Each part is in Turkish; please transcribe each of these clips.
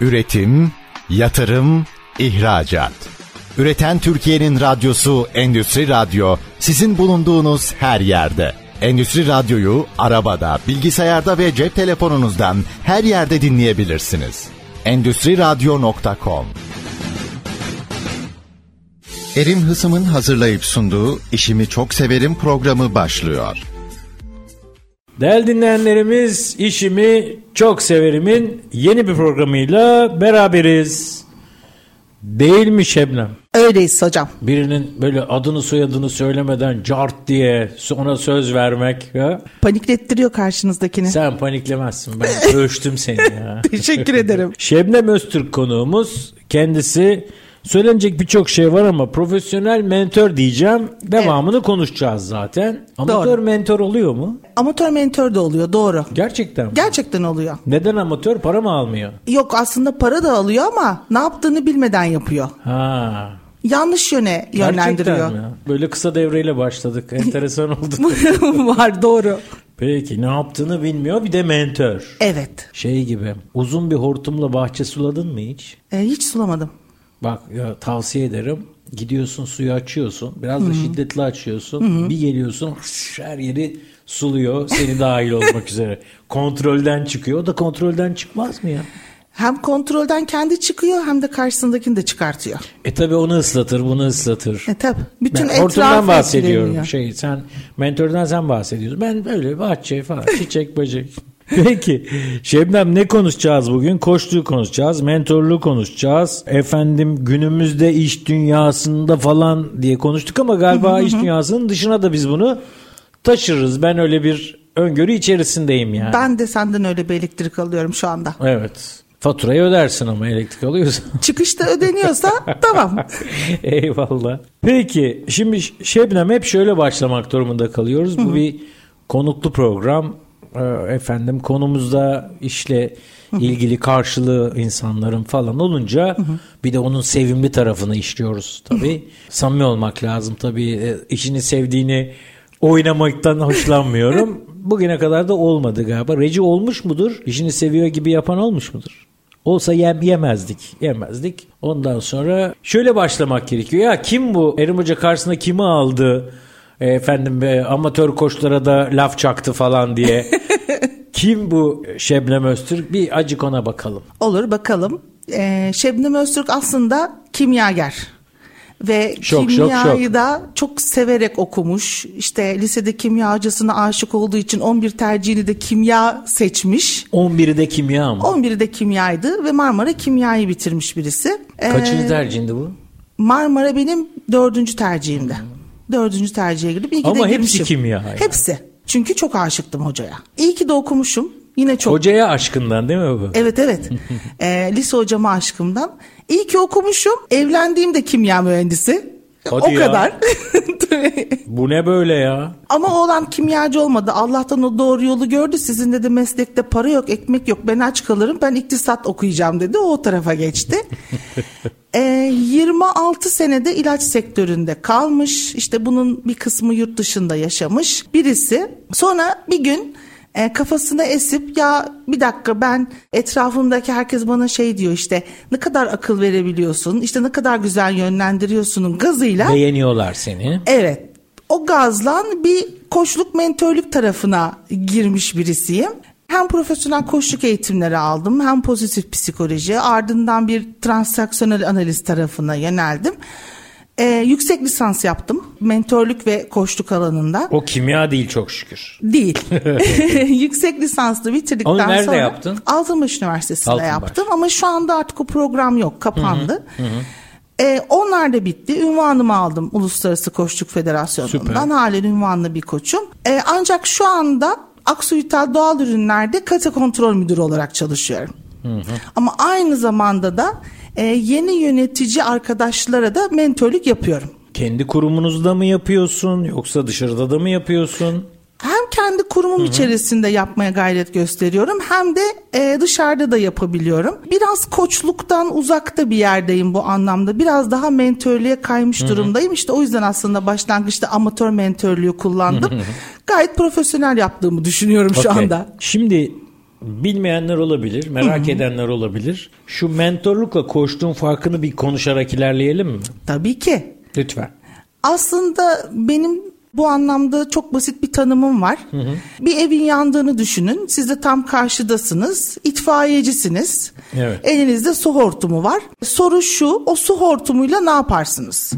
Üretim, yatırım, ihracat. Üreten Türkiye'nin radyosu Endüstri Radyo sizin bulunduğunuz her yerde. Endüstri Radyo'yu arabada, bilgisayarda ve cep telefonunuzdan her yerde dinleyebilirsiniz. Endüstri Radyo.com Erim Hısım'ın hazırlayıp sunduğu İşimi Çok Severim programı başlıyor. Değerli dinleyenlerimiz işimi çok severimin yeni bir programıyla beraberiz. Değil mi Şebnem? Öyleyiz hocam. Birinin böyle adını soyadını söylemeden cart diye ona söz vermek. Ya. Paniklettiriyor karşınızdakini. Sen paniklemezsin ben ölçtüm seni ya. Teşekkür ederim. Şebnem Öztürk konuğumuz kendisi Söylenecek birçok şey var ama profesyonel mentor diyeceğim. Devamını konuşacağız zaten. Amatör doğru. mentor oluyor mu? Amatör mentor da oluyor doğru. Gerçekten mi? Gerçekten oluyor. Neden amatör? Para mı almıyor? Yok aslında para da alıyor ama ne yaptığını bilmeden yapıyor. Ha. Yanlış yöne yönlendiriyor. Gerçekten mi? Böyle kısa devreyle başladık. Enteresan oldu. var doğru. Peki ne yaptığını bilmiyor bir de mentor. Evet. Şey gibi uzun bir hortumla bahçe suladın mı hiç? E, hiç sulamadım. Bak ya, tavsiye ederim. Gidiyorsun suyu açıyorsun. Biraz Hı-hı. da şiddetli açıyorsun. Hı-hı. Bir geliyorsun her yeri suluyor. Seni dahil olmak üzere. Kontrolden çıkıyor. O da kontrolden çıkmaz mı ya? Hem kontrolden kendi çıkıyor hem de karşısındakini de çıkartıyor. E tabi onu ıslatır, bunu ıslatır. E tabi. Bütün ben hortumdan bahsediyorum. Şey sen mentörden sen bahsediyorsun. Ben böyle bahçe falan, çiçek, böcek. Peki Şebnem ne konuşacağız bugün? Koçluğu konuşacağız, mentorluğu konuşacağız. Efendim günümüzde iş dünyasında falan diye konuştuk ama galiba iş dünyasının dışına da biz bunu taşırız. Ben öyle bir öngörü içerisindeyim yani. Ben de senden öyle bir elektrik alıyorum şu anda. Evet. Faturayı ödersin ama elektrik alıyorsa. Çıkışta ödeniyorsa tamam. Eyvallah. Peki şimdi Şebnem hep şöyle başlamak durumunda kalıyoruz. Bu bir konuklu program. Ee, efendim konumuzda işle ilgili karşılığı insanların falan olunca bir de onun sevimli tarafını işliyoruz tabii. Samimi olmak lazım tabii. E, işini sevdiğini oynamaktan hoşlanmıyorum. Bugüne kadar da olmadı galiba. Reci olmuş mudur? İşini seviyor gibi yapan olmuş mudur? Olsa yem, yemezdik. Yemezdik. Ondan sonra şöyle başlamak gerekiyor. Ya kim bu? Erim Hoca karşısına kimi aldı? E, efendim e, amatör koçlara da laf çaktı falan diye. Kim bu Şebnem Öztürk? Bir acık ona bakalım. Olur bakalım. Ee, Şebnem Öztürk aslında kimyager ve şok, kimyayı şok, da çok severek okumuş. İşte lisede kimya hocasına aşık olduğu için 11 tercihini de kimya seçmiş. 11'i de kimya mı? 11'i de kimyaydı ve Marmara kimyayı bitirmiş birisi. Kaçıncı ee, tercihindi bu? Marmara benim dördüncü tercihimdi. Hmm dördüncü tercihe girip iyi ki Ama de hepsi kimya. Yani. Hepsi. Çünkü çok aşıktım hocaya. İyi ki de okumuşum. Yine çok. Hocaya aşkından değil mi bu? Evet evet. e, lise hocama aşkımdan. İyi ki okumuşum. Evlendiğim de kimya mühendisi. Hadi o ya. kadar. Bu ne böyle ya? Ama oğlan kimyacı olmadı. Allah'tan o doğru yolu gördü. Sizin dedi meslekte para yok, ekmek yok. Ben aç kalırım. Ben iktisat okuyacağım dedi. O tarafa geçti. e, 26 senede ilaç sektöründe kalmış. İşte bunun bir kısmı yurt dışında yaşamış birisi. Sonra bir gün e, kafasına esip ya bir dakika ben etrafımdaki herkes bana şey diyor işte ne kadar akıl verebiliyorsun işte ne kadar güzel yönlendiriyorsunun gazıyla. Beğeniyorlar seni. Evet o gazla bir koçluk mentörlük tarafına girmiş birisiyim. Hem profesyonel koçluk eğitimleri aldım hem pozitif psikoloji ardından bir transaksiyonel analiz tarafına yöneldim. Ee, yüksek lisans yaptım. Mentörlük ve koçluk alanında. O kimya değil çok şükür. Değil. yüksek lisanslı bitirdikten Onu nerede sonra yaptın? Altınbaş Üniversitesi'nde Altınbaş. yaptım ama şu anda artık o program yok, kapandı. Hı hı, hı. Ee, onlar da bitti. Ünvanımı aldım Uluslararası Koçluk Federasyonu'ndan. Süper. Halen ünvanlı bir koçum. Ee, ancak şu anda Aksu Vital Doğal Ürünler'de kate kontrol müdürü olarak çalışıyorum. Hı hı. Ama aynı zamanda da e, yeni yönetici arkadaşlara da mentörlük yapıyorum. Kendi kurumunuzda mı yapıyorsun yoksa dışarıda da mı yapıyorsun? Hem kendi kurumum Hı-hı. içerisinde yapmaya gayret gösteriyorum hem de e, dışarıda da yapabiliyorum. Biraz koçluktan uzakta bir yerdeyim bu anlamda. Biraz daha mentörlüğe kaymış Hı-hı. durumdayım. İşte o yüzden aslında başlangıçta amatör mentörlüğü kullandım. Gayet profesyonel yaptığımı düşünüyorum şu okay. anda. Şimdi bilmeyenler olabilir, merak edenler olabilir. Şu mentorlukla koştuğun farkını bir konuşarak ilerleyelim mi? Tabii ki. Lütfen. Aslında benim bu anlamda çok basit bir tanımım var. Bir evin yandığını düşünün. Siz de tam karşıdasınız. İtfaiyecisiniz. Evet. Elinizde su hortumu var. Soru şu, o su hortumuyla ne yaparsınız?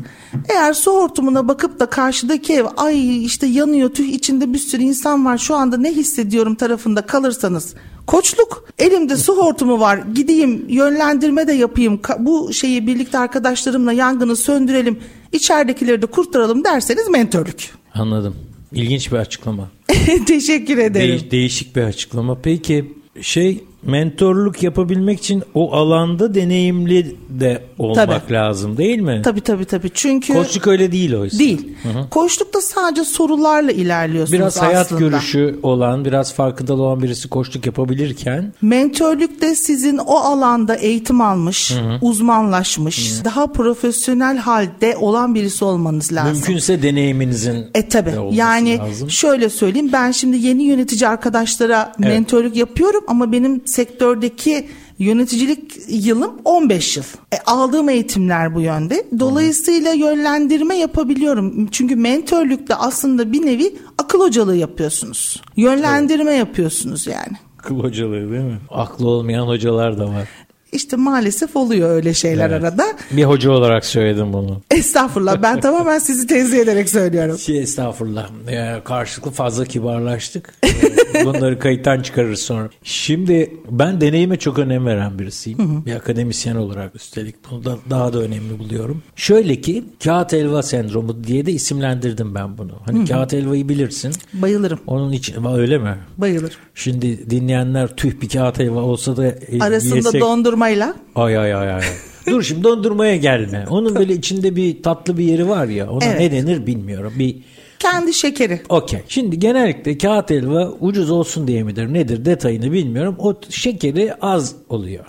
Eğer su hortumuna bakıp da karşıdaki ev ay işte yanıyor tüh içinde bir sürü insan var şu anda ne hissediyorum tarafında kalırsanız Koçluk elimde su hortumu var gideyim yönlendirme de yapayım bu şeyi birlikte arkadaşlarımla yangını söndürelim içeridekileri de kurtaralım derseniz mentörlük. Anladım. İlginç bir açıklama. Teşekkür ederim. Değiş- değişik bir açıklama. Peki şey mentorluk yapabilmek için o alanda deneyimli de olmak Tabii. lazım değil mi? Tabii tabii tabii çünkü Koçluk öyle değil oysa. değil. Koçlukta sadece sorularla ilerliyorsunuz Biraz hayat aslında. görüşü olan, biraz farkındalı olan birisi koçluk yapabilirken Mentörlükte sizin o alanda eğitim almış, uzmanlaşmış, daha profesyonel halde olan birisi olmanız lazım. mümkünse deneyiminizin E tabi de olması yani lazım. şöyle söyleyeyim ben şimdi yeni yönetici arkadaşlara mentörlük yapıyorum ama benim sektördeki yöneticilik yılım 15 yıl. E, aldığım eğitimler bu yönde. Dolayısıyla yönlendirme yapabiliyorum. Çünkü mentörlükte aslında bir nevi akıl hocalığı yapıyorsunuz. Yönlendirme yapıyorsunuz yani. Akıl hocalığı değil mi? Aklı olmayan hocalar da var. İşte maalesef oluyor öyle şeyler Evet. arada. Bir hoca olarak söyledim bunu. Estağfurullah ben tamamen sizi tenzih ederek söylüyorum. Şey estağfurullah. Ee, karşılıklı fazla kibarlaştık. Ee, Bunları kayıttan çıkarırız sonra. Şimdi ben deneyime çok önem veren birisiyim. Bir akademisyen olarak üstelik bunu da daha da önemli buluyorum. Şöyle ki kağıt helva sendromu diye de isimlendirdim ben bunu. Hani kağıt helvayı bilirsin. Bayılırım. Onun için öyle mi? Bayılırım. Şimdi dinleyenler tüh bir kağıt helva olsa da e, Arasında yesek- dondurmayla. Ay ay ay ay. Dur şimdi dondurmaya gelme. Onun böyle içinde bir tatlı bir yeri var ya. Ona Evet. ne denir bilmiyorum. Bir Kendi şekeri. Okey. Şimdi genellikle kağıt helva ucuz olsun diye midir nedir detayını bilmiyorum. O şekeri az oluyor.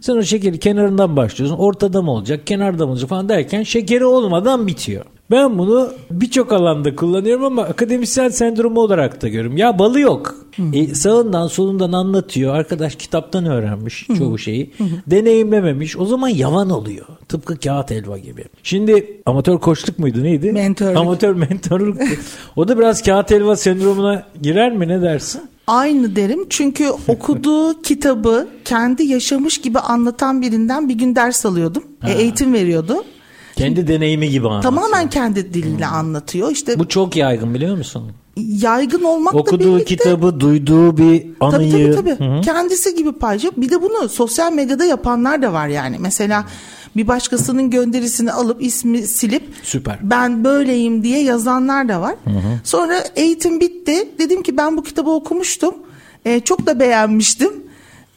Sen o şekeri kenarından başlıyorsun. Ortada mı olacak, kenarda mı olacak falan derken şekeri olmadan bitiyor. Ben bunu birçok alanda kullanıyorum ama akademisyen sendromu olarak da görüyorum. Ya balı yok. E, sağından solundan anlatıyor. Arkadaş kitaptan öğrenmiş çoğu şeyi. Deneyimlememiş. O zaman yavan oluyor. Tıpkı kağıt helva gibi. Şimdi amatör koçluk muydu neydi? Mentörlük. Amatör mentorluk. o da biraz kağıt helva sendromuna girer mi ne dersin? Aynı derim çünkü okuduğu kitabı kendi yaşamış gibi anlatan birinden bir gün ders alıyordum. E, eğitim veriyordu. Kendi deneyimi gibi anlatıyor. Tamamen kendi diliyle anlatıyor. İşte Bu çok yaygın biliyor musun? yaygın olmakla Okuduğu birlikte kitabı, duyduğu bir Tabii anıyı. tabii tabii. Hı. Kendisi gibi paylaşıyor. Bir de bunu sosyal medyada yapanlar da var yani. Mesela bir başkasının gönderisini alıp ismi silip Süper. ben böyleyim diye yazanlar da var. Sonra eğitim bitti. Dedim ki ben bu kitabı okumuştum. Ee, çok da beğenmiştim.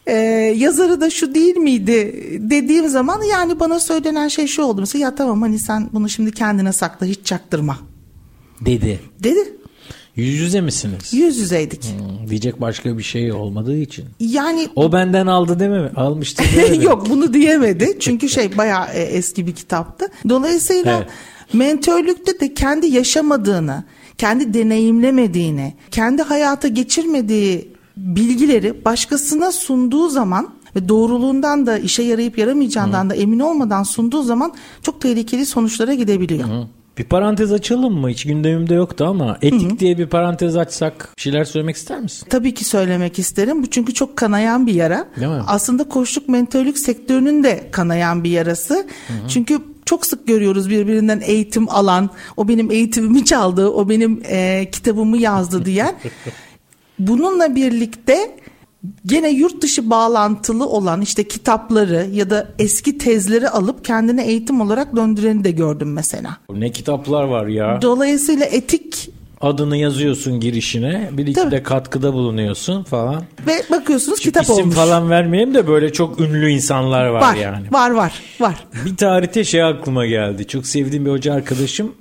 Ee, yazarı da şu değil miydi dediğim zaman yani bana söylenen şey şu oldu. Mesela ya tamam hani sen bunu şimdi kendine sakla hiç çaktırma Dedi. dedi. Yüz yüze misiniz? Yüz yüzeydik. Hmm, diyecek başka bir şey olmadığı için. Yani O benden aldı değil mi? Almıştı? Yok bunu diyemedi. Çünkü şey bayağı e, eski bir kitaptı. Dolayısıyla Evet. mentörlükte de kendi yaşamadığını, kendi deneyimlemediğini, kendi hayata geçirmediği bilgileri başkasına sunduğu zaman ve doğruluğundan da işe yarayıp yaramayacağından da emin olmadan sunduğu zaman çok tehlikeli sonuçlara gidebiliyor. Hı. Bir parantez açalım mı? Hiç gündemimde yoktu ama etik diye bir parantez açsak bir şeyler söylemek ister misin? Tabii ki söylemek isterim. Bu çünkü çok kanayan bir yara. Değil mi? Aslında koçluk mentörlük sektörünün de kanayan bir yarası. Çünkü çok sık görüyoruz birbirinden eğitim alan, o benim eğitimimi çaldı, o benim e, kitabımı yazdı diyen. Bununla birlikte gene yurt dışı bağlantılı olan işte kitapları ya da eski tezleri alıp kendine eğitim olarak döndüreni de gördüm mesela. Ne kitaplar var ya. Dolayısıyla etik Adını yazıyorsun girişine. Bir iki Tabii. de katkıda bulunuyorsun falan. ve bakıyorsunuz Şimdi kitap isim olmuş. falan vermeyeyim de böyle çok ünlü insanlar var, var, yani. var, var, var. Bir tarihte şey aklıma geldi. Çok sevdiğim bir hoca arkadaşım.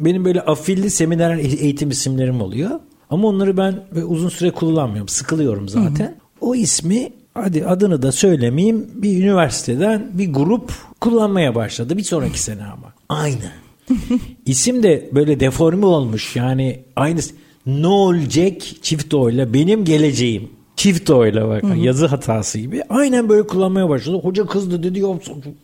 Benim böyle afilli seminer eğitim isimlerim oluyor. Ama onları ben uzun süre kullanmıyorum. Sıkılıyorum zaten. O ismi hadi adını da söylemeyeyim bir üniversiteden bir grup kullanmaya başladı. Bir sonraki sene ama. Aynı. İsim de böyle deforme olmuş. Yani aynı ne olacak çift oyla benim geleceğim. Çift oyla bak yazı hatası gibi. Aynen böyle kullanmaya başladı. Hoca kızdı dedi ya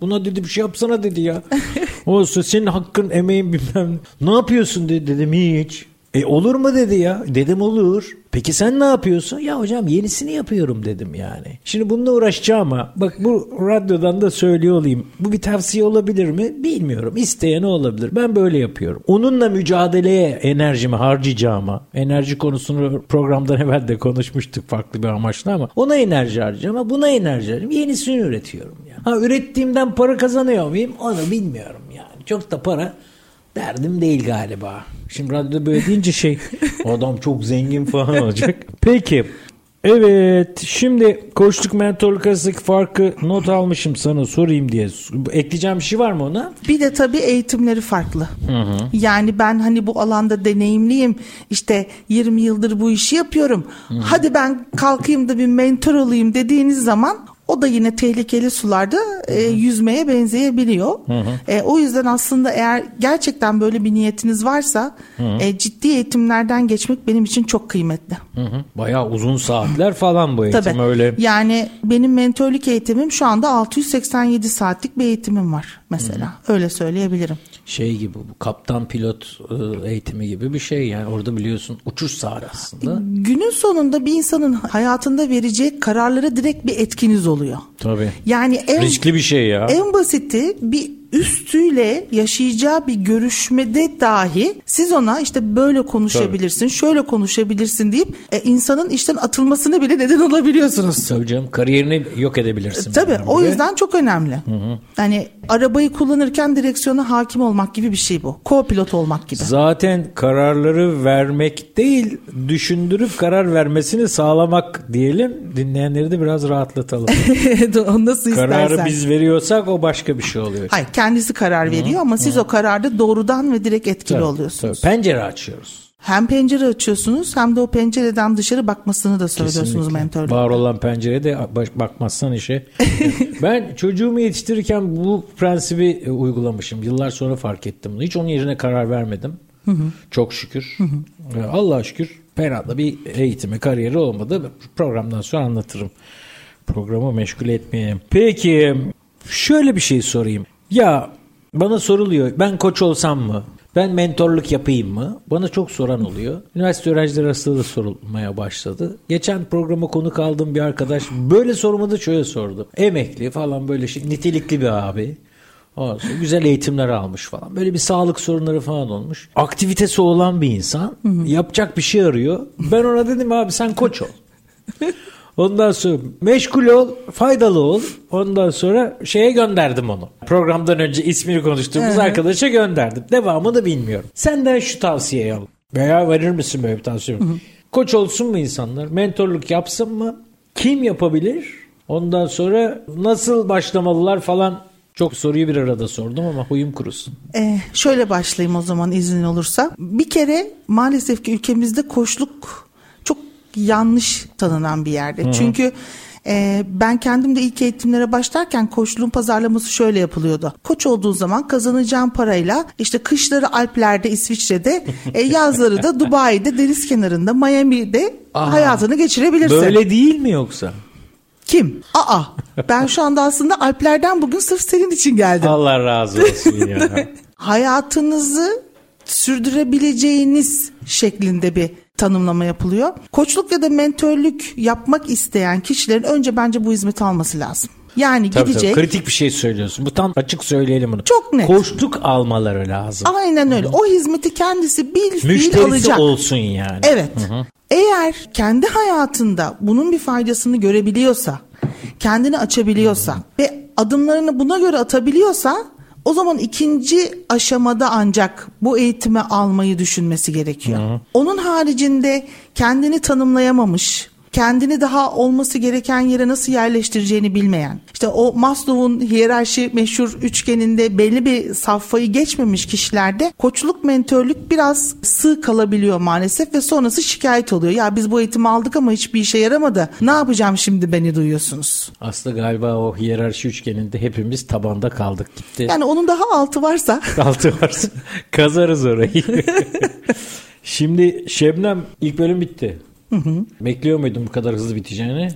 buna dedi bir şey yapsana dedi ya. Olsun senin hakkın emeğin bilmem. Ne yapıyorsun dedi dedim hiç. E olur mu dedi ya. Dedim olur. Peki sen ne yapıyorsun? Ya hocam yenisini yapıyorum dedim yani. Şimdi bununla uğraşacağım ama bak bu radyodan da söylüyor olayım. Bu bir tavsiye olabilir mi? Bilmiyorum. İsteyene olabilir. Ben böyle yapıyorum. Onunla mücadeleye enerjimi harcayacağıma, enerji konusunu programdan evvel de konuşmuştuk farklı bir amaçla ama ona enerji harcayacağım buna enerji harcayacağım. Yenisini üretiyorum yani. Ha ürettiğimden para kazanıyor muyum? Onu bilmiyorum yani. Çok da para derdim değil galiba. Şimdi radyoda böyle deyince şey adam çok zengin falan olacak. Peki Evet şimdi koçluk mentorluk arasındaki farkı not almışım sana sorayım diye. Ekleyeceğim bir şey var mı ona? Bir de tabii eğitimleri farklı. Yani ben hani bu alanda deneyimliyim. İşte 20 yıldır bu işi yapıyorum. Hadi ben kalkayım da bir mentor olayım dediğiniz zaman o da yine tehlikeli sularda e, yüzmeye benzeyebiliyor. E, o yüzden aslında eğer gerçekten böyle bir niyetiniz varsa e, ciddi eğitimlerden geçmek benim için çok kıymetli. Hı hı. Bayağı uzun saatler falan bu eğitim Tabii. öyle. Yani benim mentörlük eğitimim şu anda 687 saatlik bir eğitimim var mesela. Öyle söyleyebilirim. Şey gibi bu kaptan pilot e, eğitimi gibi bir şey yani orada biliyorsun uçuş saati aslında. Günün sonunda bir insanın hayatında vereceği kararlara direkt bir etkiniz oluyor. Tabii. Yani en Riskli bir şey ya. En basiti bir üstüyle yaşayacağı bir görüşmede dahi siz ona işte böyle konuşabilirsin, şöyle konuşabilirsin deyip e, insanın işten atılmasını bile neden olabiliyorsunuz. Tabii canım kariyerini yok edebilirsin. Tabii yani o yüzden çok önemli. Yani arabayı kullanırken direksiyona hakim olmak gibi bir şey bu. Co-pilot olmak gibi. Zaten kararları vermek değil, düşündürüp karar vermesini sağlamak diyelim. Dinleyenleri de biraz rahatlatalım. o nasıl Kararı istersen. biz veriyorsak o başka bir şey oluyor. Hayır kendisi karar veriyor ama siz o kararda doğrudan ve direkt etkili Tabii, oluyorsunuz. tabii. Pencere açıyoruz. Hem pencere açıyorsunuz hem de o pencereden dışarı bakmasını da söylüyorsunuz Kesinlikle. mentörlükte. Var olan pencerede baş- bakmazsan işe. ben çocuğumu yetiştirirken bu prensibi e, uygulamışım. Yıllar sonra fark ettim bunu. Hiç onun yerine karar vermedim. Çok şükür. E, Allah'a şükür fena da bir eğitimi, kariyeri olmadı. Programdan sonra anlatırım. Programı meşgul etmeyeyim. Peki şöyle bir şey sorayım. Ya bana soruluyor ben koç olsam mı? Ben mentorluk yapayım mı? Bana çok soran oluyor. Üniversite öğrencileri arasında da sorulmaya başladı. Geçen programa konuk aldığım bir arkadaş böyle sorumu da şöyle sordu. Emekli falan böyle şey, nitelikli bir abi. Sonra güzel eğitimler almış falan. Böyle bir sağlık sorunları falan olmuş. Aktivitesi olan bir insan yapacak bir şey arıyor. Ben ona dedim abi sen koç ol. Ondan sonra meşgul ol, faydalı ol. Ondan sonra şeye gönderdim onu. Programdan önce ismini konuştuğumuz arkadaşa gönderdim. Devamını bilmiyorum. Senden şu tavsiyeyi al. Veya verir misin böyle bir tavsiye? Koç olsun mu insanlar? Mentorluk yapsın mı? Kim yapabilir? Ondan sonra nasıl başlamalılar falan çok soruyu bir arada sordum ama huyum kurusun. Ee, şöyle başlayayım o zaman izin olursa. Bir kere maalesef ki ülkemizde koçluk yanlış tanınan bir yerde. Çünkü e, ben kendim de ilk eğitimlere başlarken koçluğun pazarlaması şöyle yapılıyordu. Koç olduğun zaman kazanacağın parayla işte kışları Alplerde, İsviçre'de, e, yazları da Dubai'de, deniz kenarında, Miami'de Aa, hayatını geçirebilirsin. Böyle değil mi yoksa? Kim? Aa, ben şu anda aslında Alplerden bugün sırf senin için geldim. Allah razı olsun ya. hayatınızı sürdürebileceğiniz şeklinde bir tanımlama yapılıyor. Koçluk ya da mentörlük yapmak isteyen kişilerin önce bence bu hizmeti alması lazım. Yani Tabii, gidecek. tabii. Kritik bir şey söylüyorsun. Bu tam açık söyleyelim bunu. Çok net. Koçluk almaları lazım. Aynen öyle. O hizmeti kendisi bil Müşterisi alacak. olsun yani. Evet. Eğer kendi hayatında bunun bir faydasını görebiliyorsa, kendini açabiliyorsa ve adımlarını buna göre atabiliyorsa o zaman ikinci aşamada ancak bu eğitimi almayı düşünmesi gerekiyor. Onun haricinde kendini tanımlayamamış, kendini daha olması gereken yere nasıl yerleştireceğini bilmeyen, işte o Maslow'un hiyerarşi meşhur üçgeninde belli bir safhayı geçmemiş kişilerde koçluk mentörlük biraz sığ kalabiliyor maalesef ve sonrası şikayet oluyor. Ya biz bu eğitimi aldık ama hiçbir işe yaramadı. Ne yapacağım şimdi beni duyuyorsunuz. Aslında galiba o hiyerarşi üçgeninde hepimiz tabanda kaldık gitti. Yani onun daha altı varsa Altı varsa kazarız orayı. Şimdi Şebnem ilk bölüm bitti. Bekliyor muydun bu kadar hızlı biteceğini?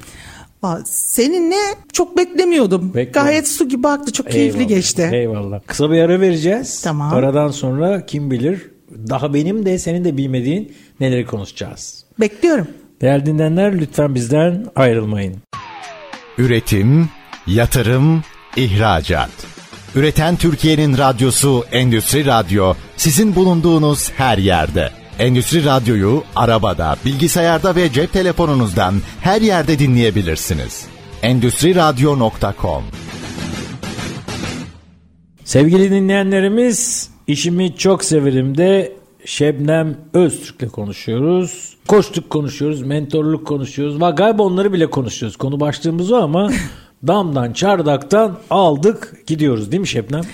Aa, Seninle çok beklemiyordum. Bekliyorum. Gayet su gibi aktı. Çok keyifli Eyvallah, geçti. Eyvallah. Kısa bir ara vereceğiz. Tamam. Aradan sonra kim bilir daha benim de senin de bilmediğin neleri konuşacağız. Bekliyorum. Değerli dinleyenler lütfen bizden ayrılmayın. Üretim, yatırım, ihracat. Üreten Türkiye'nin radyosu Endüstri Radyo sizin bulunduğunuz her yerde. Endüstri Radyo'yu arabada, bilgisayarda ve cep telefonunuzdan her yerde dinleyebilirsiniz. Endüstri Radyo.com Sevgili dinleyenlerimiz işimi çok severim de Şebnem Öztürk'le konuşuyoruz. Koçluk konuşuyoruz, mentorluk konuşuyoruz. Va galiba onları bile konuşuyoruz. Konu başlığımız o ama damdan çardaktan aldık gidiyoruz değil mi Şebnem?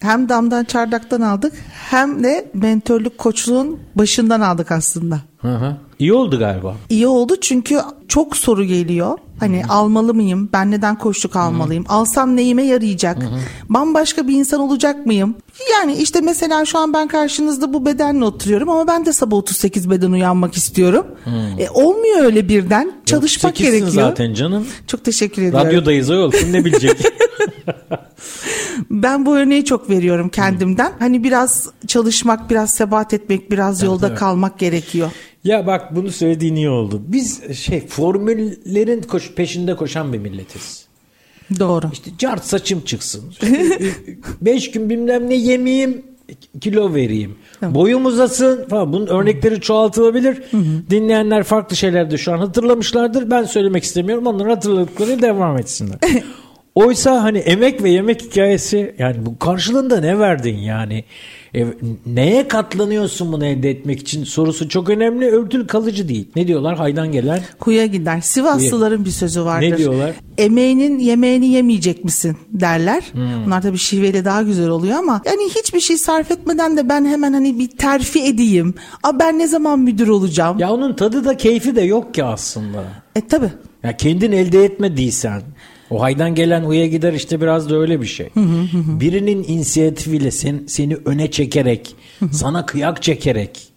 Hem damdan çardaktan aldık hem de mentörlük koçluğun başından aldık aslında. Hı hı. İyi oldu galiba. İyi oldu çünkü çok soru geliyor. Hani almalı mıyım? Ben neden koçluk almalıyım? Alsam neyime yarayacak? Bambaşka bir insan olacak mıyım? Yani işte mesela şu an ben karşınızda bu bedenle oturuyorum ama ben de sabah 38 beden uyanmak istiyorum. E, olmuyor öyle birden. Çalışmak 38'sin gerekiyor. zaten canım. Çok teşekkür ediyorum. Radyodayız o kim ne bilecek? Ben bu örneği çok veriyorum kendimden. Hani biraz çalışmak, biraz sebat etmek, biraz yolda evet. kalmak gerekiyor. ya bak bunu söylediğin iyi oldu. Biz şey formüllerin koş, peşinde koşan bir milletiz. Doğru. İşte cart saçım çıksın. İşte, beş gün bilmem ne yemeyeyim kilo vereyim. Boyum uzasın falan. Bunun örnekleri çoğaltılabilir. Dinleyenler farklı şeyler de şu an hatırlamışlardır. Ben söylemek istemiyorum. Onların hatırladıkları devam etsinler. Oysa hani emek ve yemek hikayesi yani bu karşılığında ne verdin yani? E, neye katlanıyorsun bunu elde etmek için sorusu çok önemli. Örtülü kalıcı değil. Ne diyorlar? Haydan gelen. Huya gider. Sivaslıların bir sözü vardır. Ne diyorlar? Emeğinin yemeğini yemeyecek misin derler. Hmm. Bunlar tabii şiveyle daha güzel oluyor ama yani hiçbir şey sarf etmeden de ben hemen hani bir terfi edeyim. A ben ne zaman müdür olacağım? Ya onun tadı da keyfi de yok ki aslında. E tabii. Ya kendin elde etmediysen o haydan gelen huya gider işte biraz da öyle bir şey. Birinin inisiyatifiyle sen, seni öne çekerek, sana kıyak çekerek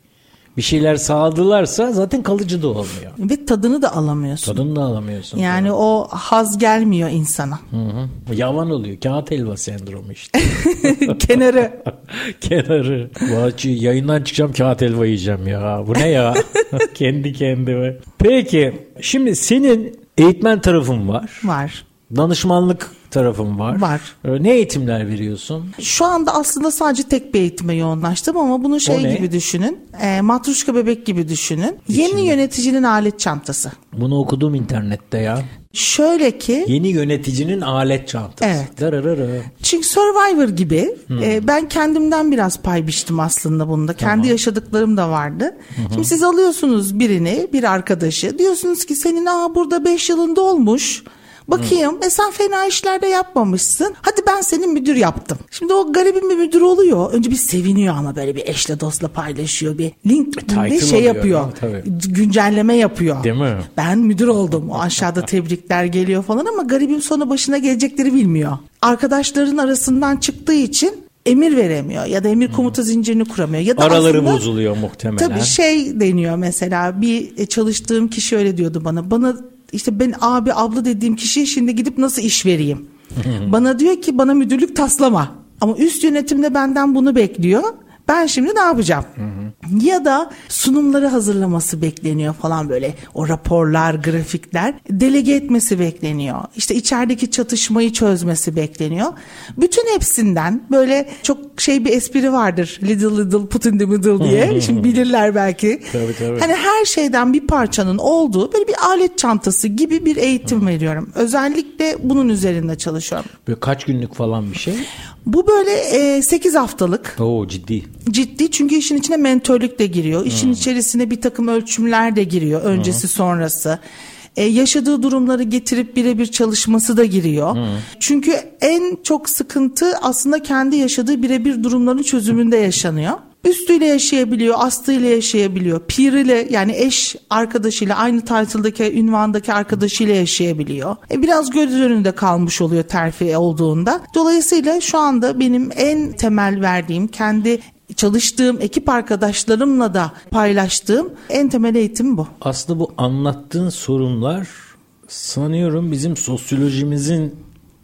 bir şeyler sağladılarsa zaten kalıcı da olmuyor. Ve tadını da alamıyorsun. Tadını da alamıyorsun. Yani o haz gelmiyor insana. Hı hı. Yavan oluyor. Kağıt helva sendromu işte. Kenarı. Kenarı. Vahçı yayından çıkacağım kağıt helva yiyeceğim ya. Bu ne ya? Kendi kendime. Peki şimdi senin eğitmen tarafın var. Var. Danışmanlık tarafın var. Var. Ee, Ne eğitimler veriyorsun? Şu anda aslında sadece tek bir eğitime yoğunlaştım ama bunu şey ne? gibi düşünün. E, matruşka bebek gibi düşünün. Yeni yöneticinin alet çantası. Bunu okudum internette ya. Şöyle ki Yeni yöneticinin alet çantası. Evet. Dararara. çünkü Survivor gibi e, ben kendimden biraz pay biçtim aslında bunda. Kendi yaşadıklarım da vardı. Şimdi siz alıyorsunuz birini, bir arkadaşı. Diyorsunuz ki senin aa burada 5 yılında olmuş. Bakayım e sen fena işlerde yapmamışsın. Hadi ben senin müdür yaptım. Şimdi o garibin bir müdür oluyor. Önce bir seviniyor ama böyle bir eşle dostla paylaşıyor. Bir LinkedIn'de şey oluyor yapıyor. tabii. Güncelleme yapıyor. Değil mi? Ben müdür oldum. O aşağıda tebrikler geliyor falan ama garibin sonra başına gelecekleri bilmiyor. Arkadaşların arasından çıktığı için emir veremiyor ya da emir komuta zincirini kuramıyor. Ya da Araları aslında- bozuluyor muhtemelen. Tabii şey deniyor mesela bir e, çalıştığım kişi öyle diyordu bana. Bana işte ben abi abla dediğim kişiye şimdi gidip nasıl iş vereyim? bana diyor ki bana müdürlük taslama. Ama üst yönetimde benden bunu bekliyor. Ben şimdi ne yapacağım? Ya da sunumları hazırlaması bekleniyor falan böyle. O raporlar, grafikler delege etmesi bekleniyor. İşte içerideki çatışmayı çözmesi bekleniyor. Bütün hepsinden böyle çok şey bir espri vardır. Little little put in the middle diye. Şimdi bilirler belki. Tabii, tabii. Hani her şeyden bir parçanın olduğu böyle bir alet çantası gibi bir eğitim veriyorum. Özellikle bunun üzerinde çalışıyorum. Böyle kaç günlük falan bir şey. Bu böyle e, 8 haftalık Oo ciddi. ciddi çünkü işin içine mentörlük de giriyor. İşin içerisine bir takım ölçümler de giriyor. Öncesi sonrası. E, yaşadığı durumları getirip birebir çalışması da giriyor. Çünkü en çok sıkıntı aslında kendi yaşadığı birebir durumların çözümünde yaşanıyor. Üstüyle yaşayabiliyor, astığıyla yaşayabiliyor, piriyle yani eş arkadaşıyla aynı title'daki, ünvandaki arkadaşıyla yaşayabiliyor. E, biraz göz önünde kalmış oluyor terfi olduğunda. Dolayısıyla şu anda benim en temel verdiğim kendi çalıştığım ekip arkadaşlarımla da paylaştığım en temel eğitim bu. Aslında bu anlattığın sorunlar sanıyorum bizim sosyolojimizin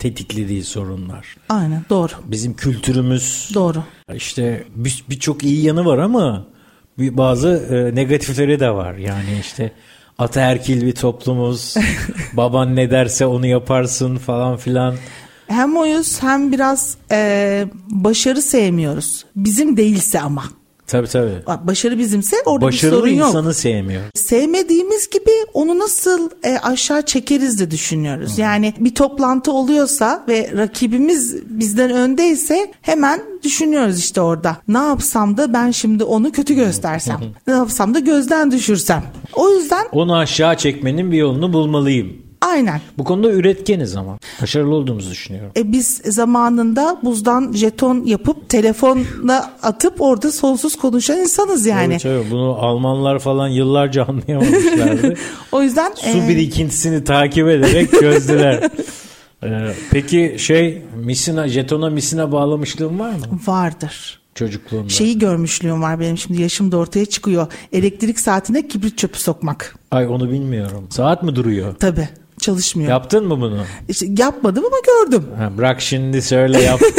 tetiklediği sorunlar. Aynen doğru. Bizim kültürümüz Doğru. işte bir- birçok iyi yanı var ama bir- bazı e, negatifleri de var. Yani işte ataerkil bir toplumuz. baban ne derse onu yaparsın falan filan. Hem oyuz hem biraz e, başarı sevmiyoruz. Bizim değilse ama. Tabii tabii. Başarı bizimse orada bir Başarılı sorun yok. insanı sevmiyor. Sevmediğimiz gibi onu nasıl e, aşağı çekeriz de düşünüyoruz. Yani bir toplantı oluyorsa ve rakibimiz bizden öndeyse hemen düşünüyoruz işte orada. Ne yapsam da ben şimdi onu kötü göstersem. ne yapsam da gözden düşürsem. O yüzden Onu aşağı çekmenin bir yolunu bulmalıyım. Aynen. Bu konuda üretkeniz ama. Başarılı olduğumuzu düşünüyorum. E biz zamanında buzdan jeton yapıp telefonla atıp orada sonsuz konuşan insanız yani. Evet, evet. Bunu Almanlar falan yıllarca anlayamamışlardı. O yüzden Su e, birikintisini takip ederek çözdüler. Ee, peki şey misina jetona misina bağlamışlığın var mı vardır. çocukluğunda? Şeyi görmüşlüğüm var benim şimdi yaşım da ortaya çıkıyor. Elektrik saatine kibrit çöpü sokmak. Ay onu bilmiyorum. Saat mi duruyor? Tabii çalışmıyor. Yaptın mı bunu? İşte yapmadım ama gördüm. Ha, bırak şimdi söyle yap.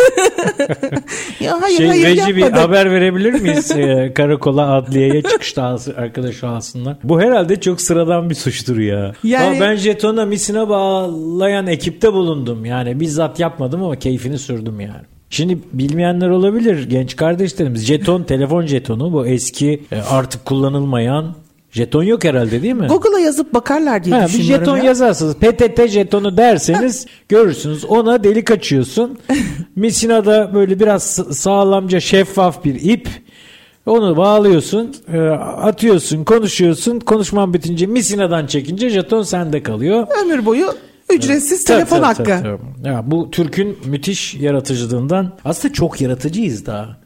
Ya hayır şey hayır Veci bir yapmadım. haber verebilir miyiz? Ee, karakola adliyeye çıkışta arkadaş alsınlar. Bu herhalde çok sıradan bir suçtur ya. Yani- Ama ben jetona misine bağlayan ekipte bulundum. Yani bizzat yapmadım ama keyfini sürdüm yani. Şimdi bilmeyenler olabilir genç kardeşlerimiz. Jeton, telefon jetonu bu eski e, artık kullanılmayan jeton yok herhalde değil mi? Google'a yazıp bakarlar diye Ha, bir düşünüyorum. jeton ya. yazarsınız. PTT jetonu derseniz görürsünüz. Ona delik açıyorsun. Misinada böyle biraz sağlamca şeffaf bir ip. Onu bağlıyorsun, e, atıyorsun, konuşuyorsun. Konuşman bitince misinadan çekince jeton sende kalıyor. Ömür boyu ücretsiz Tabii, telefon tabii, hakkı. tabii, tabii. Ya, bu Türk'ün müthiş yaratıcılığından aslında çok yaratıcıyız daha.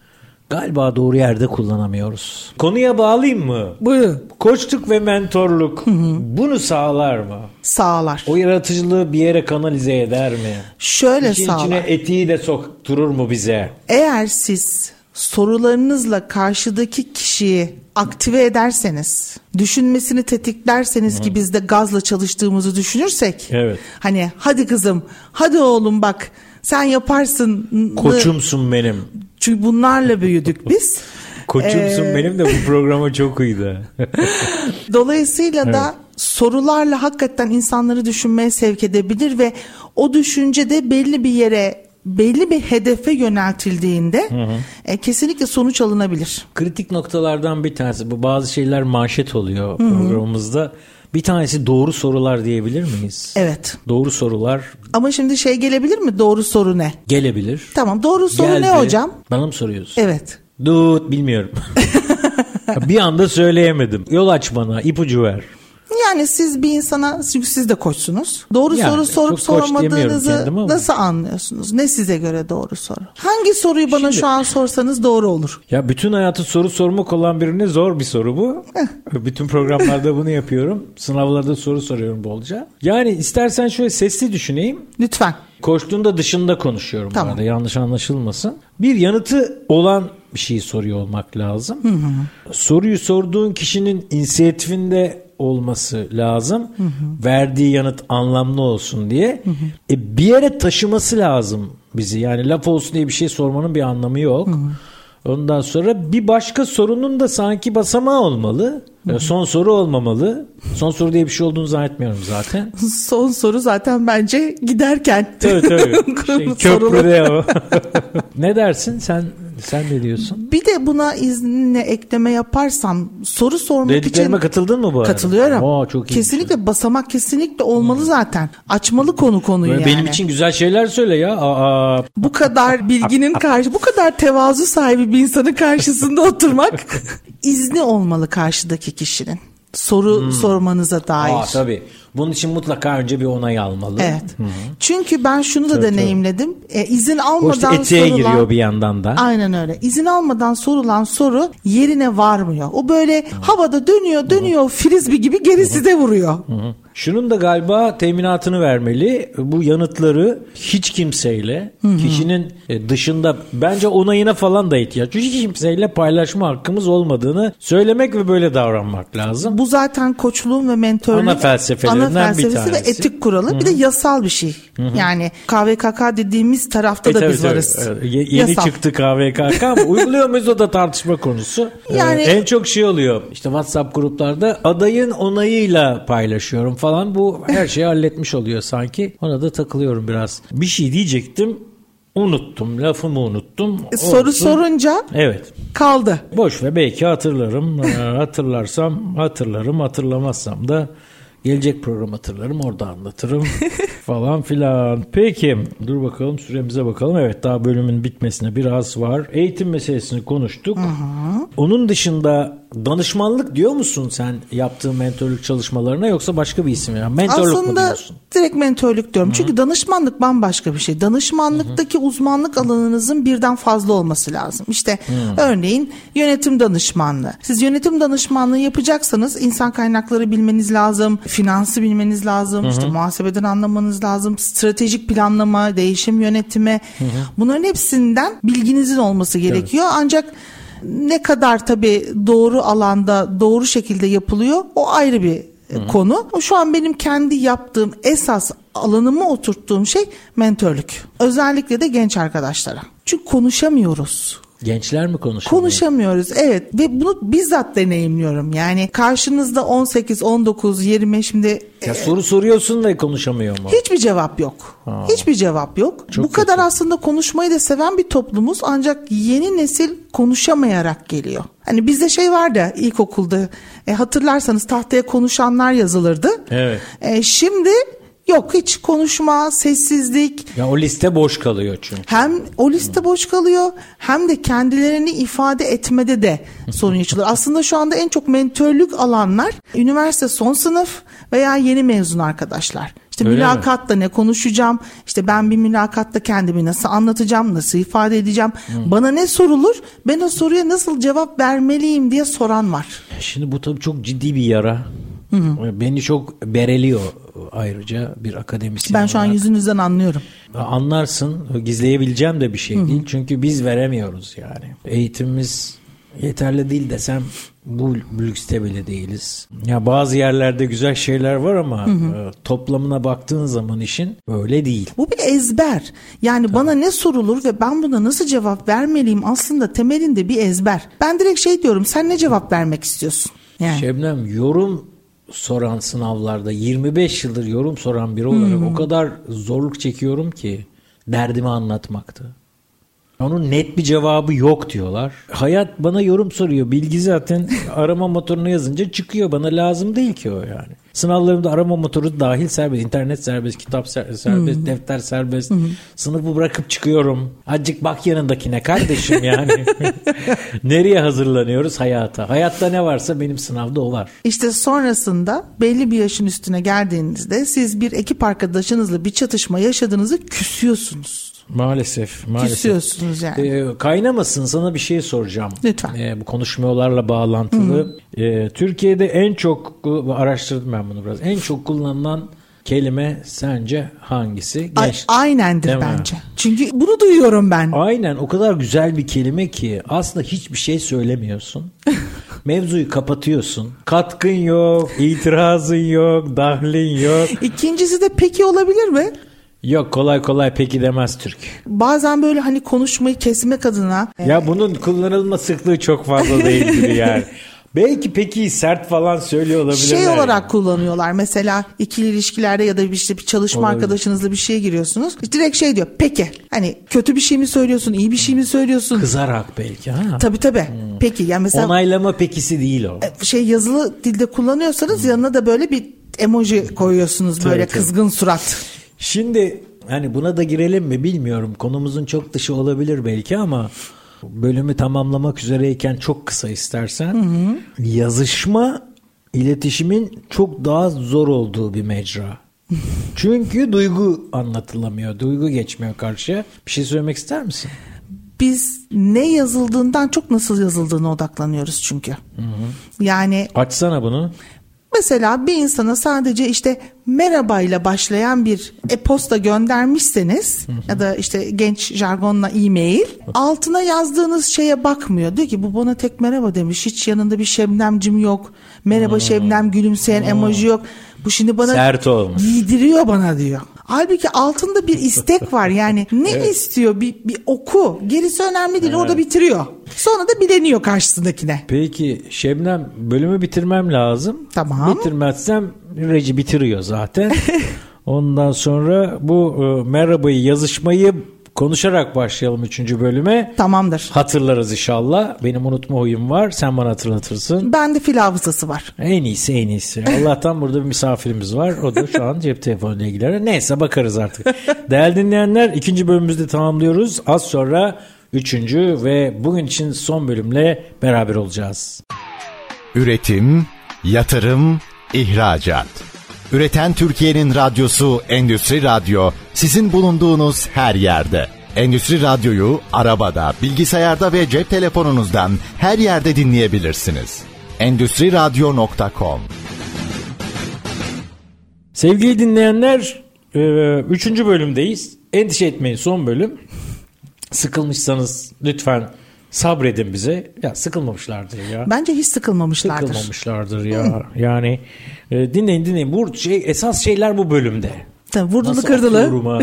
Galiba doğru yerde kullanamıyoruz. Konuya bağlayayım mı? Buyurun. Koçluk ve mentorluk bunu sağlar mı? Sağlar. O yaratıcılığı bir yere kanalize eder mi? Şöyle İşin sağlar. içine etiği de sokturur mu bize? Eğer siz sorularınızla karşıdaki kişiyi aktive ederseniz, düşünmesini tetiklerseniz ki biz de gazla çalıştığımızı düşünürsek. Evet. Hani hadi kızım, hadi oğlum bak sen yaparsın. Koçumsun benim. Çünkü bunlarla büyüdük biz. Koçumsun Ee, benim de bu programa çok uydu. Dolayısıyla da sorularla hakikaten insanları düşünmeye sevk edebilir ve o düşünce de belli bir yere belli bir hedefe yöneltildiğinde e, kesinlikle sonuç alınabilir. Kritik noktalardan bir tanesi bu bazı şeyler manşet oluyor programımızda. Bir tanesi doğru sorular diyebilir miyiz? Evet. Doğru sorular Ama şimdi şey gelebilir mi? Doğru soru ne? gelebilir. Tamam doğru soru Geldi. ne hocam? Bana mı soruyorsun? Evet. Dut bilmiyorum. bir anda söyleyemedim. Yol aç bana, ipucu ver. Yani siz bir insana çünkü siz de koçsunuz. Doğru Yani soru sorup sormadığınızı nasıl anlıyorsunuz? Ne size göre doğru soru? Hangi soruyu bana Şimdi- şu an sorsanız doğru olur? Ya bütün hayatı soru sormak olan birine zor bir soru bu. bütün programlarda bunu yapıyorum. Sınavlarda soru soruyorum bolca. Yani istersen şöyle sesli düşüneyim. Lütfen. Koştuğunda dışında konuşuyorum bu Tamam. arada yanlış anlaşılmasın. Bir yanıtı olan bir şeyi soruyor olmak lazım. Soruyu sorduğun kişinin inisiyatifinde olması lazım. Verdiği yanıt anlamlı olsun diye. E, bir yere taşıması lazım bizi. Yani laf olsun diye bir şey sormanın bir anlamı yok. Ondan sonra bir başka sorunun da sanki basamağı olmalı. E, Son soru olmamalı. Son soru diye bir şey olduğunu zannetmiyorum zaten. Son soru zaten bence giderken. Tabii tabii. Şey, köprüde o. ne dersin? Sen sen ne diyorsun? Bir de buna izninle ekleme yaparsam soru sormak Dediklerime için katıldın mı bu arada? katılıyorum. Oo, çok iyi. kesinlikle basamak kesinlikle olmalı zaten. Açmalı konu konuyu Böyle yani. Benim için güzel şeyler söyle ya. Aa, bu kadar bilginin karşı bu kadar tevazu sahibi bir insanın karşısında oturmak izni olmalı karşıdaki kişinin. Soru sormanıza dair. Hmm. aa, tabii. Bunun için mutlaka önce bir onay almalı. Evet. Çünkü ben şunu da Tabii, deneyimledim. E, izin almadan işte sorulan giriyor bir yandan da. Aynen öyle. İzin almadan sorulan soru yerine varmıyor. O böyle havada dönüyor dönüyor frisbee gibi geri size vuruyor. Şunun da galiba teminatını vermeli. Bu yanıtları hiç kimseyle kişinin e, dışında bence onayına falan da ihtiyaç. Hiç kimseyle paylaşma hakkımız olmadığını söylemek ve böyle davranmak lazım. Bu zaten koçluğun ve mentörlüğün Ana felsefelerinden ana felsefesi bir ve tanesi. etik kuralı. Bir de yasal bir şey. Yani KVKK dediğimiz tarafta E, da tabii, biz tabii. varız. Ye- Yeni Yasal. çıktı KVKK ama uyguluyor muyuz o da tartışma konusu. Ee, Yani- en çok şey oluyor işte WhatsApp gruplarda adayın onayıyla paylaşıyorum falan bu her şeyi halletmiş oluyor sanki. Ona da takılıyorum biraz. Bir şey diyecektim unuttum lafımı unuttum. E, Soru Olsun. sorunca Evet. kaldı. Boş ve belki hatırlarım. Hatırlarsam hatırlarım. Hatırlamazsam da gelecek program hatırlarım. Orada anlatırım falan filan. Peki dur bakalım süremize bakalım. Evet daha bölümün bitmesine biraz var. Eğitim meselesini konuştuk. Onun dışında danışmanlık diyor musun sen yaptığın mentorluk çalışmalarına yoksa başka bir isim? Yani mentorluk mu Aslında diyorsun? direkt mentörlük diyorum. Çünkü danışmanlık bambaşka bir şey. Danışmanlıktaki uzmanlık alanınızın birden fazla olması lazım. İşte örneğin yönetim danışmanlığı. Siz yönetim danışmanlığı yapacaksanız insan kaynakları bilmeniz lazım, finansı bilmeniz lazım, işte muhasebeden anlamanız lazım, stratejik planlama, değişim yönetimi. Bunların hepsinden bilginizin olması gerekiyor. Ancak ne kadar tabii doğru alanda doğru şekilde yapılıyor o ayrı bir e, konu. Şu an benim kendi yaptığım esas alanıma oturttuğum şey mentörlük. Özellikle de genç arkadaşlara. Çünkü konuşamıyoruz. Gençler mi konuşuyor? Konuşamıyoruz evet ve bunu bizzat deneyimliyorum. Yani karşınızda 18, 19, 20 şimdi Ya soru soruyorsun da konuşamıyor mu? Hiçbir cevap yok. Ha. Hiçbir cevap yok. Çok Bu kadar kötü. aslında konuşmayı da seven bir toplumuz ancak yeni nesil konuşamayarak geliyor. Hani bizde şey vardı ilkokulda e, hatırlarsanız tahtaya konuşanlar yazılırdı. Evet. E, şimdi yok hiç konuşma, sessizlik. Ya o liste boş kalıyor çünkü. Hem o liste boş kalıyor hem de kendilerini ifade etmede de sorun yaşıyorlar. Aslında şu anda en çok mentörlük alanlar üniversite son sınıf veya yeni mezun arkadaşlar. İşte Öyle mi? mülakatta ne konuşacağım? İşte ben bir mülakatta kendimi nasıl anlatacağım? Nasıl ifade edeceğim? Bana ne sorulur? Ben o soruya nasıl cevap vermeliyim diye soran var. Şimdi bu tabii çok ciddi bir yara. Beni çok bereliyor ayrıca bir akademisyen Ben şu an olarak. yüzünüzden anlıyorum. Anlarsın gizleyebileceğim de bir şey değil. Çünkü biz veremiyoruz yani. Eğitimimiz yeterli değil desem bu lükste bile değiliz. Ya bazı yerlerde güzel şeyler var ama e, toplamına baktığın zaman işin öyle değil. Bu bir ezber. Yani bana ne sorulur ve ben buna nasıl cevap vermeliyim aslında temelinde bir ezber. Ben direkt şey diyorum sen ne cevap vermek istiyorsun? Yani. Şebnem yorum soran sınavlarda 25 yıldır yorum soran biri olarak o kadar zorluk çekiyorum ki derdimi anlatmakta. Onun net bir cevabı yok diyorlar. Hayat bana yorum soruyor. Bilgi zaten arama motoruna yazınca çıkıyor. Bana lazım değil ki o yani. Sınavlarımda arama motoru dahil serbest. internet serbest, kitap ser- serbest, defter serbest. Sınıfı bırakıp çıkıyorum. Azıcık bak yanındakine kardeşim yani. Nereye hazırlanıyoruz? Hayata. Hayatta ne varsa benim sınavda o var. İşte sonrasında belli bir yaşın üstüne geldiğinizde siz bir ekip arkadaşınızla bir çatışma yaşadığınızı küsüyorsunuz. Maalesef. maalesef. Küsüyorsunuz yani. Ee, kaynamasın sana bir şey soracağım. Lütfen. Ee, bu konuşmalarla bağlantılı. Ee, Türkiye'de en çok araştırdım ben bunu biraz. En çok kullanılan kelime sence hangisi? A- Genç. aynendir Değil mi? bence. Çünkü bunu duyuyorum ben. Aynen o kadar güzel bir kelime ki aslında hiçbir şey söylemiyorsun. Mevzuyu kapatıyorsun. Katkın yok, itirazın yok, dahlin yok. İkincisi de peki olabilir mi? Yok kolay kolay peki demez Türk. Bazen böyle hani konuşmayı kesmek adına Ya bunun kullanılma sıklığı çok fazla değildir yani. Belki peki sert falan söylüyor olabilirler. şey olarak kullanıyorlar. Mesela ikili ilişkilerde ya da işte bir çalışma Olabilir. arkadaşınızla bir şeye giriyorsunuz. Direkt şey diyor. Peki. Hani kötü bir şey mi söylüyorsun, iyi bir şey mi söylüyorsun? Kızarak belki ha. Tabii tabii. Peki yani mesela Onaylama pekisi değil o. şey yazılı dilde kullanıyorsanız yanına da böyle bir emoji koyuyorsunuz böyle tabii. kızgın surat. Şimdi hani buna da girelim mi bilmiyorum. Konumuzun çok dışı olabilir belki ama bölümü tamamlamak üzereyken çok kısa istersen. Yazışma iletişimin çok daha zor olduğu bir mecra. Çünkü duygu anlatılamıyor. Duygu geçmiyor karşıya. Bir şey söylemek ister misin? Biz ne yazıldığından çok nasıl yazıldığına odaklanıyoruz çünkü. Yani Açsana bunu. Mesela bir insana sadece işte merhabayla başlayan bir e-posta göndermişseniz ya da işte genç jargonla e-mail altına yazdığınız şeye bakmıyor. Diyor ki bu bana tek merhaba demiş. Hiç yanında bir şebnemcim yok. Merhaba şebnem gülümseyen emoji yok. Bu şimdi bana Sert olmuş. giydiriyor bana diyor. Halbuki altında bir istek var yani ne istiyor bir, bir oku gerisi önemli değil orada bitiriyor. Sonra da bileniyor karşısındakine. Peki Şebnem bölümü bitirmem lazım. Tamam. Bitirmezsem Reci bitiriyor zaten. Ondan sonra bu e, merhabayı yazışmayı konuşarak başlayalım 3. bölüme. Tamamdır. Hatırlarız inşallah. Benim unutma huyum var. Sen bana hatırlatırsın. Bende fil hafızası var. En iyisi en iyisi. Allah'tan burada bir misafirimiz var. O da şu an cep telefonuyla ilgilenen. Neyse bakarız artık. Değerli dinleyenler ikinci bölümümüzde tamamlıyoruz. Az sonra üçüncü ve bugün için son bölümle beraber olacağız. Üretim, yatırım, ihracat. Üreten Türkiye'nin radyosu Endüstri Radyo sizin bulunduğunuz her yerde. Endüstri Radyo'yu arabada, bilgisayarda ve cep telefonunuzdan her yerde dinleyebilirsiniz. Endüstri Radyo.com Sevgili dinleyenler, e, üçüncü bölümdeyiz. Endişe etmeyin son bölüm. Sıkılmışsanız lütfen sabredin bize. Ya sıkılmamışlardır ya. Bence hiç sıkılmamışlardır. Sıkılmamışlardır ya. Yani e, dinleyin dinleyin. Bu şey esas şeyler bu bölümde. Tabii vurdulu Nasıl kırdılı.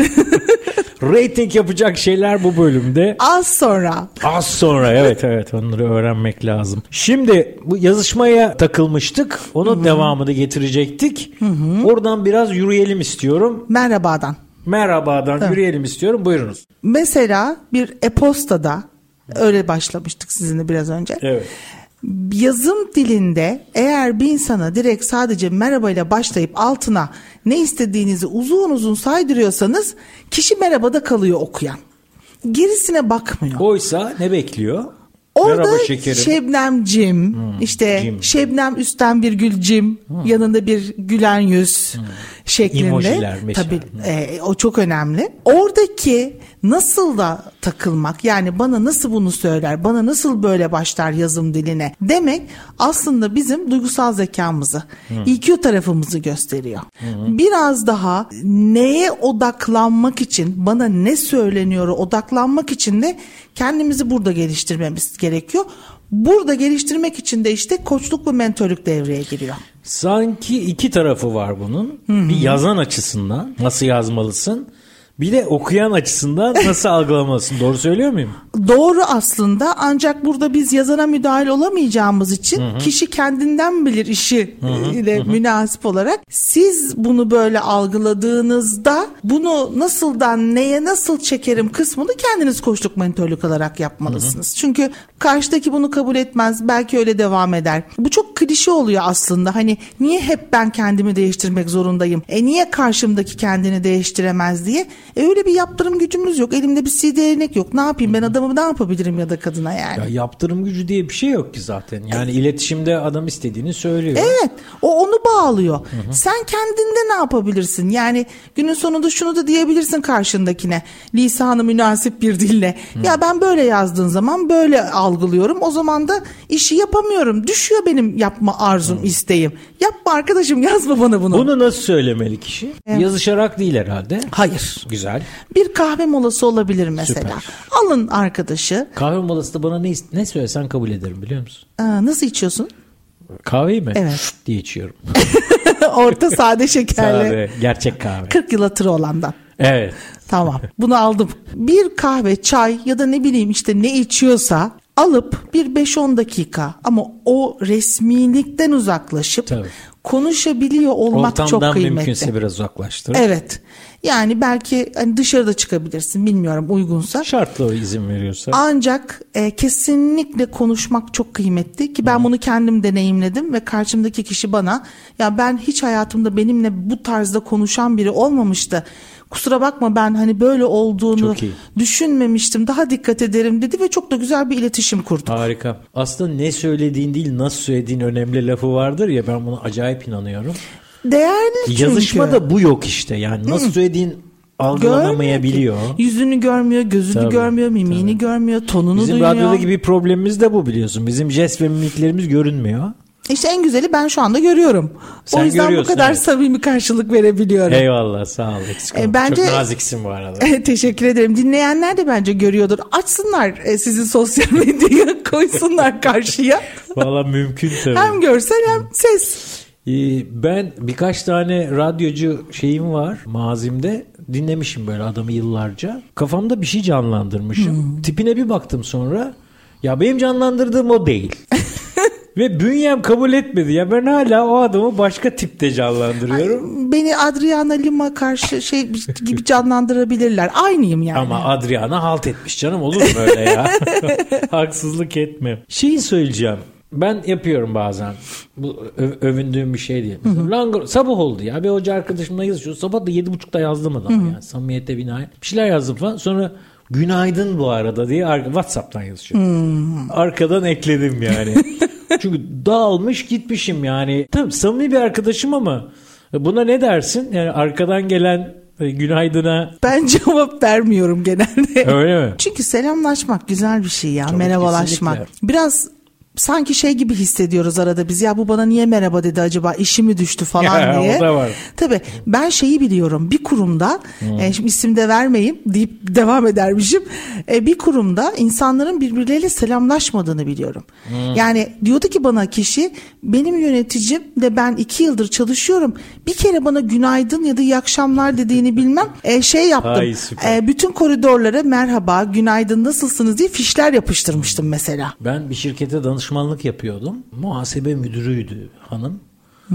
Rating yapacak şeyler bu bölümde. Az sonra. Az sonra evet evet onları öğrenmek lazım. Şimdi bu yazışmaya takılmıştık. Onun devamını getirecektik. Oradan biraz yürüyelim istiyorum. Merhabadan. Merhabadan yürüyelim istiyorum. Buyurunuz. Mesela bir e-postada öyle başlamıştık sizinle biraz önce. Evet. Yazım dilinde eğer bir insana direkt sadece merhaba ile başlayıp altına ne istediğinizi uzun uzun saydırıyorsanız kişi merhabada kalıyor okuyan. Gerisine bakmıyor. Oysa ne bekliyor? Orada Merhaba şekerim. Şebnemcim, işte cim. Şebnem üstten bir gülcim, yanında bir gülen yüz şeklinde. Emojiler mesela. Tabii e, o çok önemli. Oradaki nasıl da takılmak yani bana nasıl bunu söyler, bana nasıl böyle başlar yazım diline demek aslında bizim duygusal zekamızı, EQ tarafımızı gösteriyor. Biraz daha neye odaklanmak için, bana ne söyleniyor odaklanmak için de kendimizi burada geliştirmemiz gerekiyor. Burada geliştirmek için de işte koçluk ve mentörlük devreye giriyor. Sanki iki tarafı var bunun. Bir yazan açısından nasıl yazmalısın. Bir de okuyan açısından nasıl algılamalısın. Doğru söylüyor muyum? Doğru aslında ancak burada biz yazana müdahil olamayacağımız için kişi kendinden bilir işi ile münasip olarak. Siz bunu böyle algıladığınızda bunu nasıldan neye nasıl çekerim kısmını kendiniz koçluk mentörlük olarak yapmalısınız. Çünkü karşıdaki bunu kabul etmez belki öyle devam eder. Bu çok klişe oluyor aslında hani niye hep ben kendimi değiştirmek zorundayım? E niye karşımdaki kendini değiştiremez diye? E öyle bir yaptırım gücümüz yok. Elimde bir CD değnek yok. Ne yapayım ben adamı ne yapabilirim ya da kadına yani. Ya yaptırım gücü diye bir şey yok ki zaten. Yani iletişimde adam istediğini söylüyor. Evet o onu bağlıyor. Sen kendinde ne yapabilirsin? Yani günün sonunda şunu da diyebilirsin karşındakine. Lisanı münasip bir dille. Ya ben böyle yazdığın zaman böyle algılıyorum. O zaman da işi yapamıyorum. Düşüyor benim yapma arzum, isteğim. Yapma arkadaşım yazma bana bunu. Bunu nasıl söylemeli kişi? Yazışarak değil herhalde. Hayır. Güzel. Bir kahve molası olabilir mesela. Süper. Alın arkadaşı. Kahve molası da bana ne, ne söylesen kabul ederim biliyor musun? Aa, nasıl içiyorsun? Kahveyi mi? Evet. Şşt diye içiyorum. Orta sade şekerli. Kahve, gerçek kahve. 40 yıl hatırı olandan. Evet. Tamam bunu aldım. Bir kahve, çay ya da ne bileyim işte ne içiyorsa alıp bir 5-10 dakika ama o resmilikten uzaklaşıp Tabii. konuşabiliyor olmak çok Ortamdan kıymetli. mümkünse biraz uzaklaştır. Evet. Yani belki hani dışarıda çıkabilirsin bilmiyorum uygunsa. Şartlı izin veriyorsa. Ancak e, kesinlikle konuşmak çok kıymetli ki ben bunu kendim deneyimledim ve karşımdaki kişi bana ya ben hiç hayatımda benimle bu tarzda konuşan biri olmamıştı. Kusura bakma ben hani böyle olduğunu düşünmemiştim. Daha dikkat ederim dedi ve çok da güzel bir iletişim kurduk. Harika. Aslında ne söylediğin değil nasıl söylediğin önemli lafı vardır ya ben buna acayip inanıyorum. Değerli çünkü. Yazışmada bu yok işte yani nasıl söylediğin algılanamayabiliyor. Yüzünü görmüyor, gözünü Tabii, görmüyor, mimiğini görmüyor, tonunu Bizim duyuyor. radyodaki bir problemimiz de bu biliyorsun. Bizim jest ve mimiklerimiz görünmüyor. İşte en güzeli ben şu anda görüyorum. Sen o yüzden bu kadar evet. samimi karşılık verebiliyorum. Eyvallah sağ ol. E, bence- Çok naziksin bu arada. Teşekkür ederim. Dinleyenler de bence görüyordur. Açsınlar e, sizi sosyal medyaya koysunlar karşıya. Valla mümkün tabii. hem görsel hem ses. Ee, Ben birkaç tane radyocu şeyim var mazimde. Dinlemişim böyle adamı yıllarca. Kafamda bir şey canlandırmışım. Tipine bir baktım sonra. Ya benim canlandırdığım o değil. Ve bünyem kabul etmedi. Ya ben hala o adamı başka tipte canlandırıyorum. Beni Adriana Lima karşı şey gibi canlandırabilirler. Aynıyım yani. Ama Adriana halt etmiş canım olur mu öyle ya? Haksızlık etme. Şeyi söyleyeceğim. Ben yapıyorum bazen. Bu övündüğüm bir şey değil. Langır, sabah oldu ya. Bir hoca arkadaşımla yazışıyor. Sabah da yedi buçukta yazdım adam yani. Samimiyete binaen. Bir şeyler yazdım falan. Sonra günaydın bu arada diye Whatsapp'tan yazışıyor. Arkadan ekledim yani. Çünkü dağılmış gitmişim yani. Tabii samimi bir arkadaşım ama buna ne dersin? Yani arkadan gelen e, günaydına Ben cevap vermiyorum genelde. öyle mi? Çünkü selamlaşmak güzel bir şey ya. Tabii, merhabalaşmak. kesinlikle. Biraz sanki şey gibi hissediyoruz arada biz ya bu bana niye merhaba dedi acaba işi mi düştü falan Ya, diye. o da var. Tabii ben şeyi biliyorum bir kurumda Hmm. e, şimdi isim de vermeyeyim deyip devam edermişim. E, bir kurumda insanların birbirleriyle selamlaşmadığını biliyorum. Hmm. Yani diyordu ki bana kişi benim yöneticim de ben iki yıldır çalışıyorum. Bir kere bana günaydın ya da iyi akşamlar dediğini bilmem. E, şey yaptım. Ay, süper. E, bütün koridorlara merhaba günaydın nasılsınız diye fişler yapıştırmıştım mesela. Ben bir şirkete danışmanlık yapıyordum. Muhasebe müdürüydü hanım. Ee,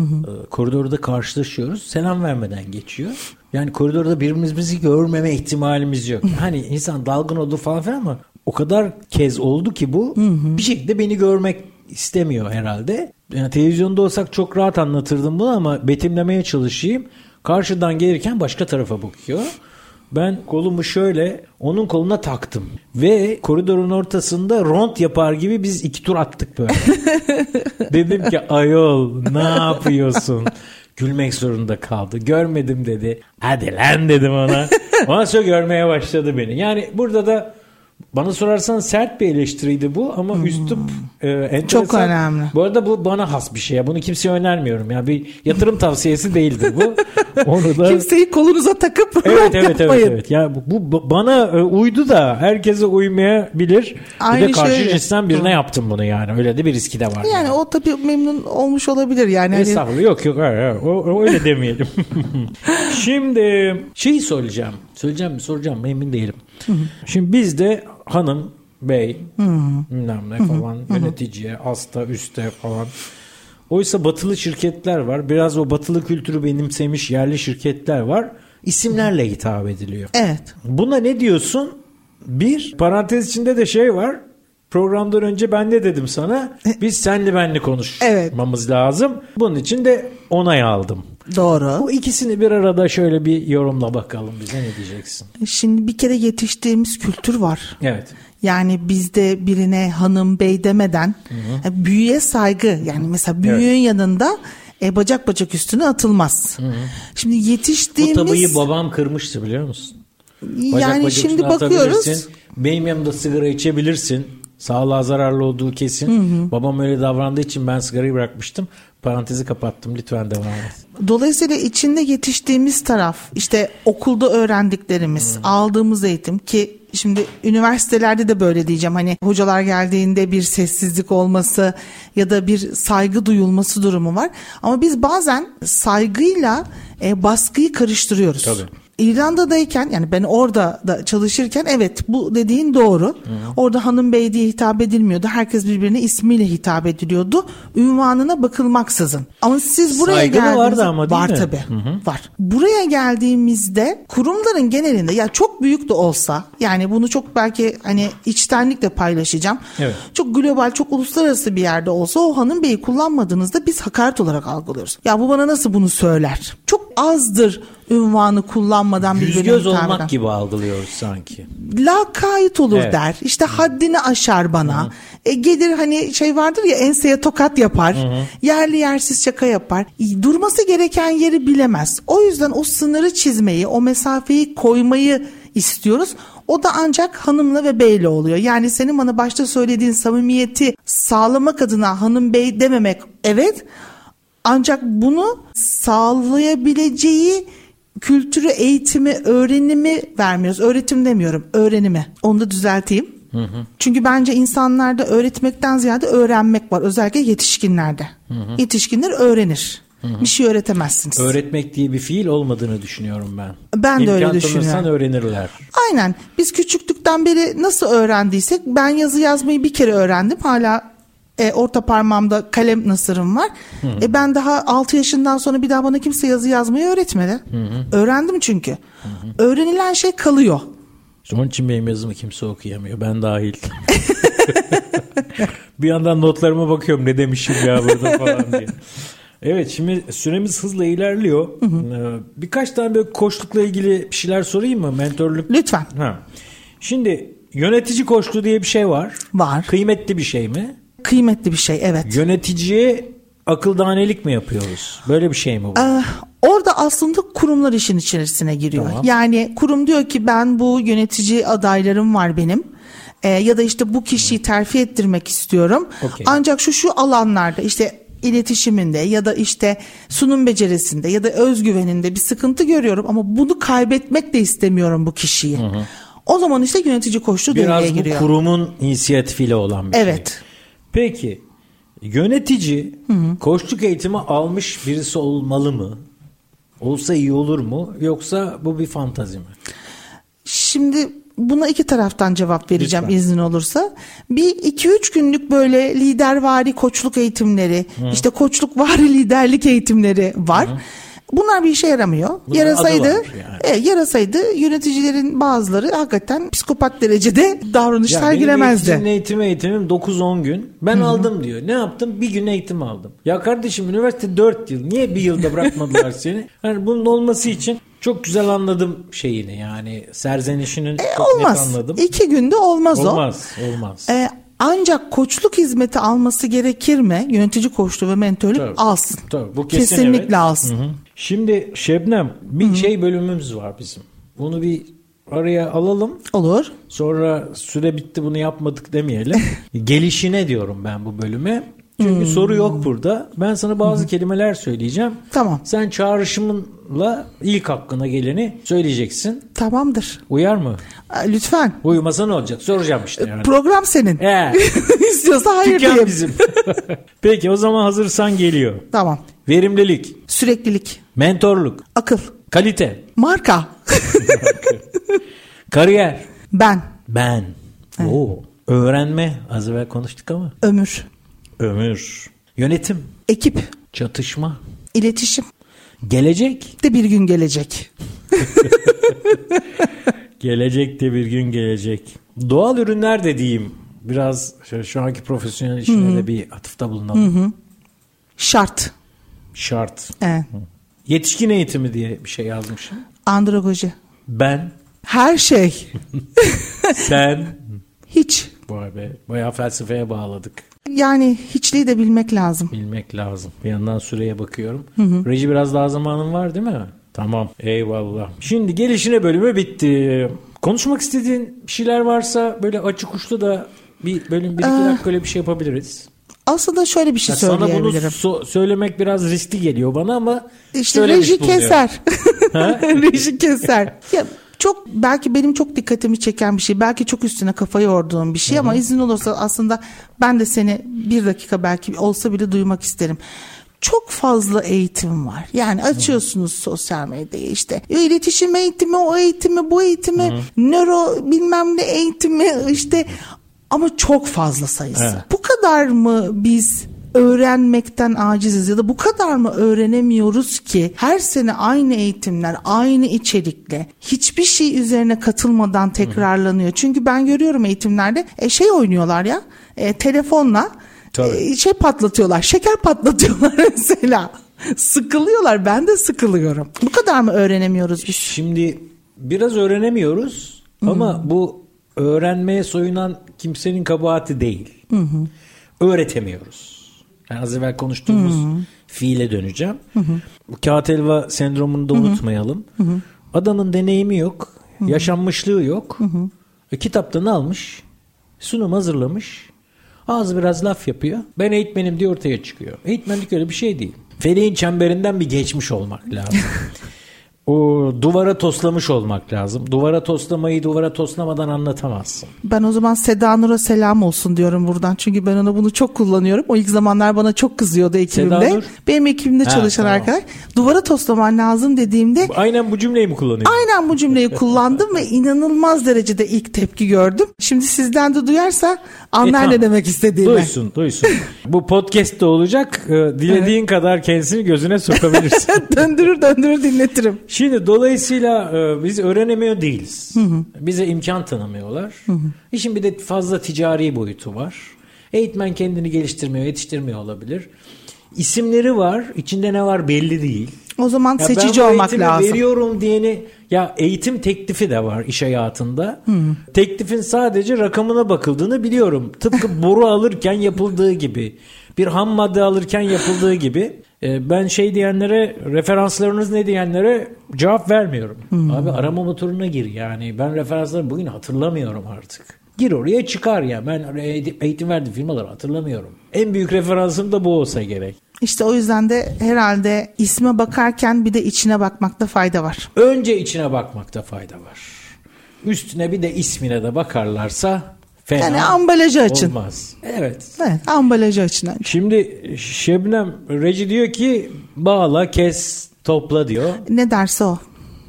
koridorda karşılaşıyoruz. Selam vermeden geçiyor. Yani koridorda birbirimizi görmeme ihtimalimiz yok. Hani insan dalgın olur falan filan ama o kadar kez oldu ki bu bir şekilde beni görmek istemiyor herhalde. Yani televizyonda olsak çok rahat anlatırdım bunu ama betimlemeye çalışayım. Karşıdan gelirken başka tarafa bakıyor. Ben kolumu şöyle onun koluna taktım. Ve koridorun ortasında ront yapar gibi biz iki tur attık böyle. Dedim ki ayol ne yapıyorsun? Gülmek zorunda kaldı. Görmedim dedi. Hadi lan dedim ona. Ondan sonra görmeye başladı beni. Yani burada da bana sorarsan sert bir eleştiriydi bu ama üslup e, enteresan. Çok önemli. Bu arada bu bana has bir şey. Bunu kimseye önermiyorum. Yani bir yatırım tavsiyesi değildir bu. Onu da Kimseyi kolunuza takıp Evet evet evet yapmayın. evet. Ya bu, bu bana e, uydu da herkese uymayabilir. bir Aynı de karşı şöyle. cinsten birine yaptım bunu yani. Öyle de bir riski de var. Yani o tabii memnun olmuş olabilir yani. Hani- Estağfurullah yok yok hayır, hayır. O, o öyle demeyelim. Şimdi şeyi söyleyeceğim. Söyleyeceğim mi soracağım mı emin değilim. Şimdi bizde hanım, bey, bilmem ne falan yöneticiye, hasta, üste falan. Oysa batılı şirketler var. Biraz o batılı kültürü benimsemiş yerli şirketler var. İsimlerle hitap ediliyor. Evet. Buna ne diyorsun? Bir parantez içinde de şey var. Programdan önce ben de dedim sana. Biz senli benli konuşmamız lazım. Bunun için de onay aldım. Doğru. Bu ikisini bir arada şöyle bir yorumla bakalım bize ne diyeceksin? Şimdi bir kere yetiştiğimiz kültür var. Evet. Yani bizde birine hanım bey demeden e, büyüye saygı yani mesela büyüğün yanında e, bacak bacak üstüne atılmaz. Şimdi Bu yetiştiğimiz tabayı babam kırmıştı biliyor musun? Bacak yani bacak şimdi bakıyoruz. Benim yanımda sigara içebilirsin. Sağlığa zararlı olduğu kesin. Babam öyle davrandığı için ben sigarayı bırakmıştım. Parantezi kapattım. Lütfen devam et. Dolayısıyla içinde yetiştiğimiz taraf işte okulda öğrendiklerimiz, aldığımız eğitim ki şimdi üniversitelerde de böyle diyeceğim hani hocalar geldiğinde bir sessizlik olması ya da bir saygı duyulması durumu var. Ama biz bazen saygıyla e, baskıyı karıştırıyoruz. Tabii. İrlanda'dayken yani ben orada da çalışırken evet bu dediğin doğru. Orada hanım bey diye hitap edilmiyordu. Herkes birbirine ismiyle hitap ediliyordu. Ünvanına bakılmaksızın. Ama siz buraya Saygı geldiğinizde vardı ama değil var mi? tabii. Var. Buraya geldiğimizde kurumların genelinde ya çok büyük de olsa yani bunu çok belki hani içtenlikle paylaşacağım. Evet. Çok global, çok uluslararası bir yerde olsa o hanım beyi kullanmadığınızda biz hakaret olarak algılıyoruz. Ya bu bana nasıl bunu söyler? Çok azdır ünvanı kullanmadan birbirine göz olmak gibi algılıyoruz sanki. Lakayt olur Evet. der. İşte haddini aşar bana. E, gelir hani şey vardır ya enseye tokat yapar. Yerli yersiz şaka yapar. E, Durması gereken yeri bilemez. O yüzden o sınırı çizmeyi, o mesafeyi koymayı istiyoruz. O da ancak hanımla ve beyle oluyor. Yani senin bana başta söylediğin samimiyeti sağlamak adına hanım bey dememek evet. Ancak bunu sağlayabileceği kültürü, eğitimi, öğrenimi vermiyoruz. Öğretim demiyorum, öğrenimi. Onu da düzelteyim. Hı hı. Çünkü bence insanlarda öğretmekten ziyade öğrenmek var. Özellikle yetişkinlerde. Hı hı. Yetişkinler öğrenir. Hı hı. Bir şey öğretemezsiniz. Öğretmek diye bir fiil olmadığını düşünüyorum ben. Ben İmkan de öyle düşünüyorum. öğrenirler. Aynen. Biz küçüklükten beri nasıl öğrendiysek ben yazı yazmayı bir kere öğrendim. Hala e, orta parmağımda kalem nasırım var. Hı hı. E, ben daha 6 yaşından sonra bir daha bana kimse yazı yazmayı öğretmedi. Hı hı. Öğrendim çünkü. Hı hı. Öğrenilen şey kalıyor. Onun için benim yazımı kimse okuyamıyor. Ben dahil. bir yandan notlarıma bakıyorum ne demişim ya burada falan diye. Evet şimdi süremiz hızla ilerliyor. Hı hı. Ee, birkaç tane böyle koçlukla ilgili bir şeyler sorayım mı? Mentorluk. Lütfen. Ha. Şimdi yönetici koçluğu diye bir şey var. Var. Kıymetli bir şey mi? Kıymetli bir şey evet. Yöneticiye akıl danelik mi yapıyoruz? Böyle bir şey mi bu? Ee, orada aslında kurumlar işin içerisine giriyor. Tamam. Yani kurum diyor ki ben bu yönetici adaylarım var benim. Ee, ya da işte bu kişiyi terfi ettirmek istiyorum. Okay. Ancak şu şu alanlarda işte iletişiminde ya da işte sunum becerisinde ya da özgüveninde bir sıkıntı görüyorum ama bunu kaybetmek de istemiyorum bu kişiyi. Hı hı. O zaman işte yönetici koştu devreye giriyor. Biraz bu kurumun inisiyatifiyle olan bir evet. şey. Evet. Peki yönetici hı hı. koçluk eğitimi almış birisi olmalı mı? Olsa iyi olur mu? Yoksa bu bir fantazi mi? Şimdi buna iki taraftan cevap vereceğim Lütfen. iznin olursa. Bir iki üç günlük böyle lidervari koçluk eğitimleri, Hı. işte koçluk vari liderlik eğitimleri var. Hı. Bunlar bir işe yaramıyor. Bunlar yarasaydı, yani. e, yarasaydı yöneticilerin bazıları hakikaten psikopat derecede davranış ya sergilemezdi. Benim eğitim eğitimim 9-10 gün. Ben Hı-hı. aldım diyor. Ne yaptım? Bir gün eğitim aldım. Ya kardeşim üniversite 4 yıl. Niye bir yılda bırakmadılar seni? Hani bunun olması için çok güzel anladım şeyini yani serzenişinin e, çok olmaz. net anladım. İki günde olmaz, olmaz o. Olmaz olmaz. E, ancak koçluk hizmeti alması gerekir mi? Yönetici koçluğu ve mentörlük tabii, alsın. Tabii, bu kesin, Kesinlikle evet. alsın. Hı hı. Şimdi Şebnem bir Hı-hı. şey bölümümüz var bizim. Bunu bir araya alalım. Olur. Sonra süre bitti bunu yapmadık demeyelim. Gelişine diyorum ben bu bölüme. Çünkü hmm. soru yok burada. Ben sana bazı hmm. kelimeler söyleyeceğim. Tamam. Sen çağrışımınla ilk hakkına geleni söyleyeceksin. Tamamdır. Uyar mı? Lütfen. Uyumasa ne olacak? Soracağım işte. Yani. Program senin. He. İstiyorsa hayır Dükkan diyeyim. bizim. Peki o zaman hazırsan geliyor. Tamam. Verimlilik. Süreklilik. Mentorluk. Akıl. Kalite. Marka. Kariyer. Ben. Ben. Evet. Oo. Öğrenme. Az evvel konuştuk ama. Ömür. Ömür. Yönetim. Ekip. Çatışma. İletişim. Gelecek. De bir gün gelecek. gelecek de bir gün gelecek. Doğal ürünler dediğim biraz şu anki profesyonel işlere bir atıfta bulunalım. Hı-hı. Şart. Şart. Evet. Yetişkin eğitimi diye bir şey yazmışım. Andragoji. Ben. Her şey. Sen. Hiç. Vay be. Bayağı felsefeye bağladık. Yani hiçliği de bilmek lazım. Bilmek lazım. Bir yandan süreye bakıyorum. Hı hı. Reji biraz daha zamanın var değil mi? Tamam. Eyvallah. Şimdi gelişine bölümü bitti. Konuşmak istediğin bir şeyler varsa böyle açık uçlu da bir bölüm bir iki ee, dakika öyle bir şey yapabiliriz. Aslında şöyle bir şey ya söyleyebilirim. Sana bunu so- söylemek biraz riskli geliyor bana ama işte reji keser. reji keser. Ya çok belki benim çok dikkatimi çeken bir şey. Belki çok üstüne kafa yorduğum bir şey Hı-hı. ama izin olursa aslında ben de seni bir dakika belki olsa bile duymak isterim çok fazla eğitim var. Yani açıyorsunuz hmm. sosyal medyayı işte iletişim eğitimi, o eğitimi, bu eğitimi, hmm. nöro bilmem ne eğitimi işte ama çok fazla sayısı. Evet. Bu kadar mı biz öğrenmekten aciziz ya da bu kadar mı öğrenemiyoruz ki her sene aynı eğitimler, aynı içerikle hiçbir şey üzerine katılmadan tekrarlanıyor. Hı. Çünkü ben görüyorum eğitimlerde e, şey oynuyorlar ya e, telefonla e, şey patlatıyorlar, şeker patlatıyorlar mesela. Sıkılıyorlar. Ben de sıkılıyorum. Bu kadar mı öğrenemiyoruz biz? Şimdi biraz öğrenemiyoruz hı ama bu öğrenmeye soyunan kimsenin kabahati değil. Hı-hı. Öğretemiyoruz. Yani az evvel konuştuğumuz Hı-hı. fiile döneceğim. Hı-hı. Bu kağıt elva sendromunu da Hı-hı. unutmayalım. Hı-hı. Adamın deneyimi yok. Yaşanmışlığı yok. E, kitaptan almış. Sunum hazırlamış. Ağzı biraz laf yapıyor. Ben eğitmenim diye ortaya çıkıyor. Eğitmenlik öyle bir şey değil. Feleğin çemberinden bir geçmiş olmak lazım. o duvara toslamış olmak lazım. Duvara toslamayı duvara toslamadan anlatamazsın. Ben o zaman Seda Nur'a selam olsun diyorum buradan. Çünkü ben ona bunu çok kullanıyorum. O ilk zamanlar bana çok kızıyordu ekibimde. Seda Nur? Benim ekibimde Ha, çalışan tamam. arkadaş. Duvara toslaman lazım dediğimde Aynen bu cümleyi mi kullanıyor? aynen bu cümleyi kullandım ve inanılmaz derecede ilk tepki gördüm. Şimdi sizden de duyarsa anlar E, tamam. ne demek istediğimi. Duysun, duysun. Bu podcast de olacak. Ee, Dilediğin kadar kendisini gözüne sokabilirsin. döndürür döndürür dinletirim. Şimdi dolayısıyla e, biz öğrenemiyor değiliz. Bize imkan tanımıyorlar. İşin bir de fazla ticari boyutu var. Eğitmen kendini geliştirmiyor, yetiştirmiyor olabilir. İsimleri var, içinde ne var belli değil. O zaman Ya seçici ben olmak lazım. veriyorum diyeni ya eğitim teklifi de var iş hayatında. Teklifin sadece rakamına bakıldığını biliyorum. Tıpkı boru alırken yapıldığı gibi. Bir ham madde alırken yapıldığı gibi. Ee, ben şey diyenlere referanslarınız ne diyenlere cevap vermiyorum. Abi arama motoruna gir yani. Ben referansları bugün hatırlamıyorum artık. Gir oraya çıkar ya. Ben eğitim verdiğim firmaları hatırlamıyorum. En büyük referansım da bu olsa gerek. İşte o yüzden de herhalde isme bakarken bir de içine bakmakta fayda var. Önce içine bakmakta fayda var. Üstüne bir de ismine de bakarlarsa fena Yani ambalajı açın. olmaz. Evet. Evet, ambalajı açın önce. Şimdi Şebnem Reci diyor ki bağla kes topla diyor. Ne derse o.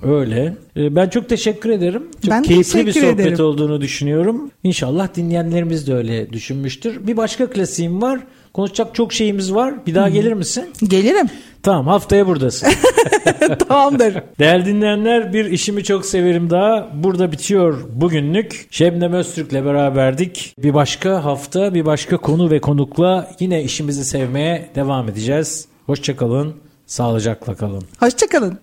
Öyle. Ee, Ben çok teşekkür ederim. Çok Ben keyifli bir sohbet ederim. olduğunu düşünüyorum. İnşallah dinleyenlerimiz de öyle düşünmüştür. Bir başka klasiğim var. Konuşacak çok şeyimiz var. Bir daha gelir misin? Gelirim. Tamam haftaya buradasın. Tamamdır. Değerli dinleyenler bir işimi çok severim daha. Burada bitiyor bugünlük. Şebnem Öztürk'le beraberdik. Bir başka hafta bir başka konu ve konukla yine işimizi sevmeye devam edeceğiz. Hoşçakalın, sağlıcakla kalın. Hoşçakalın.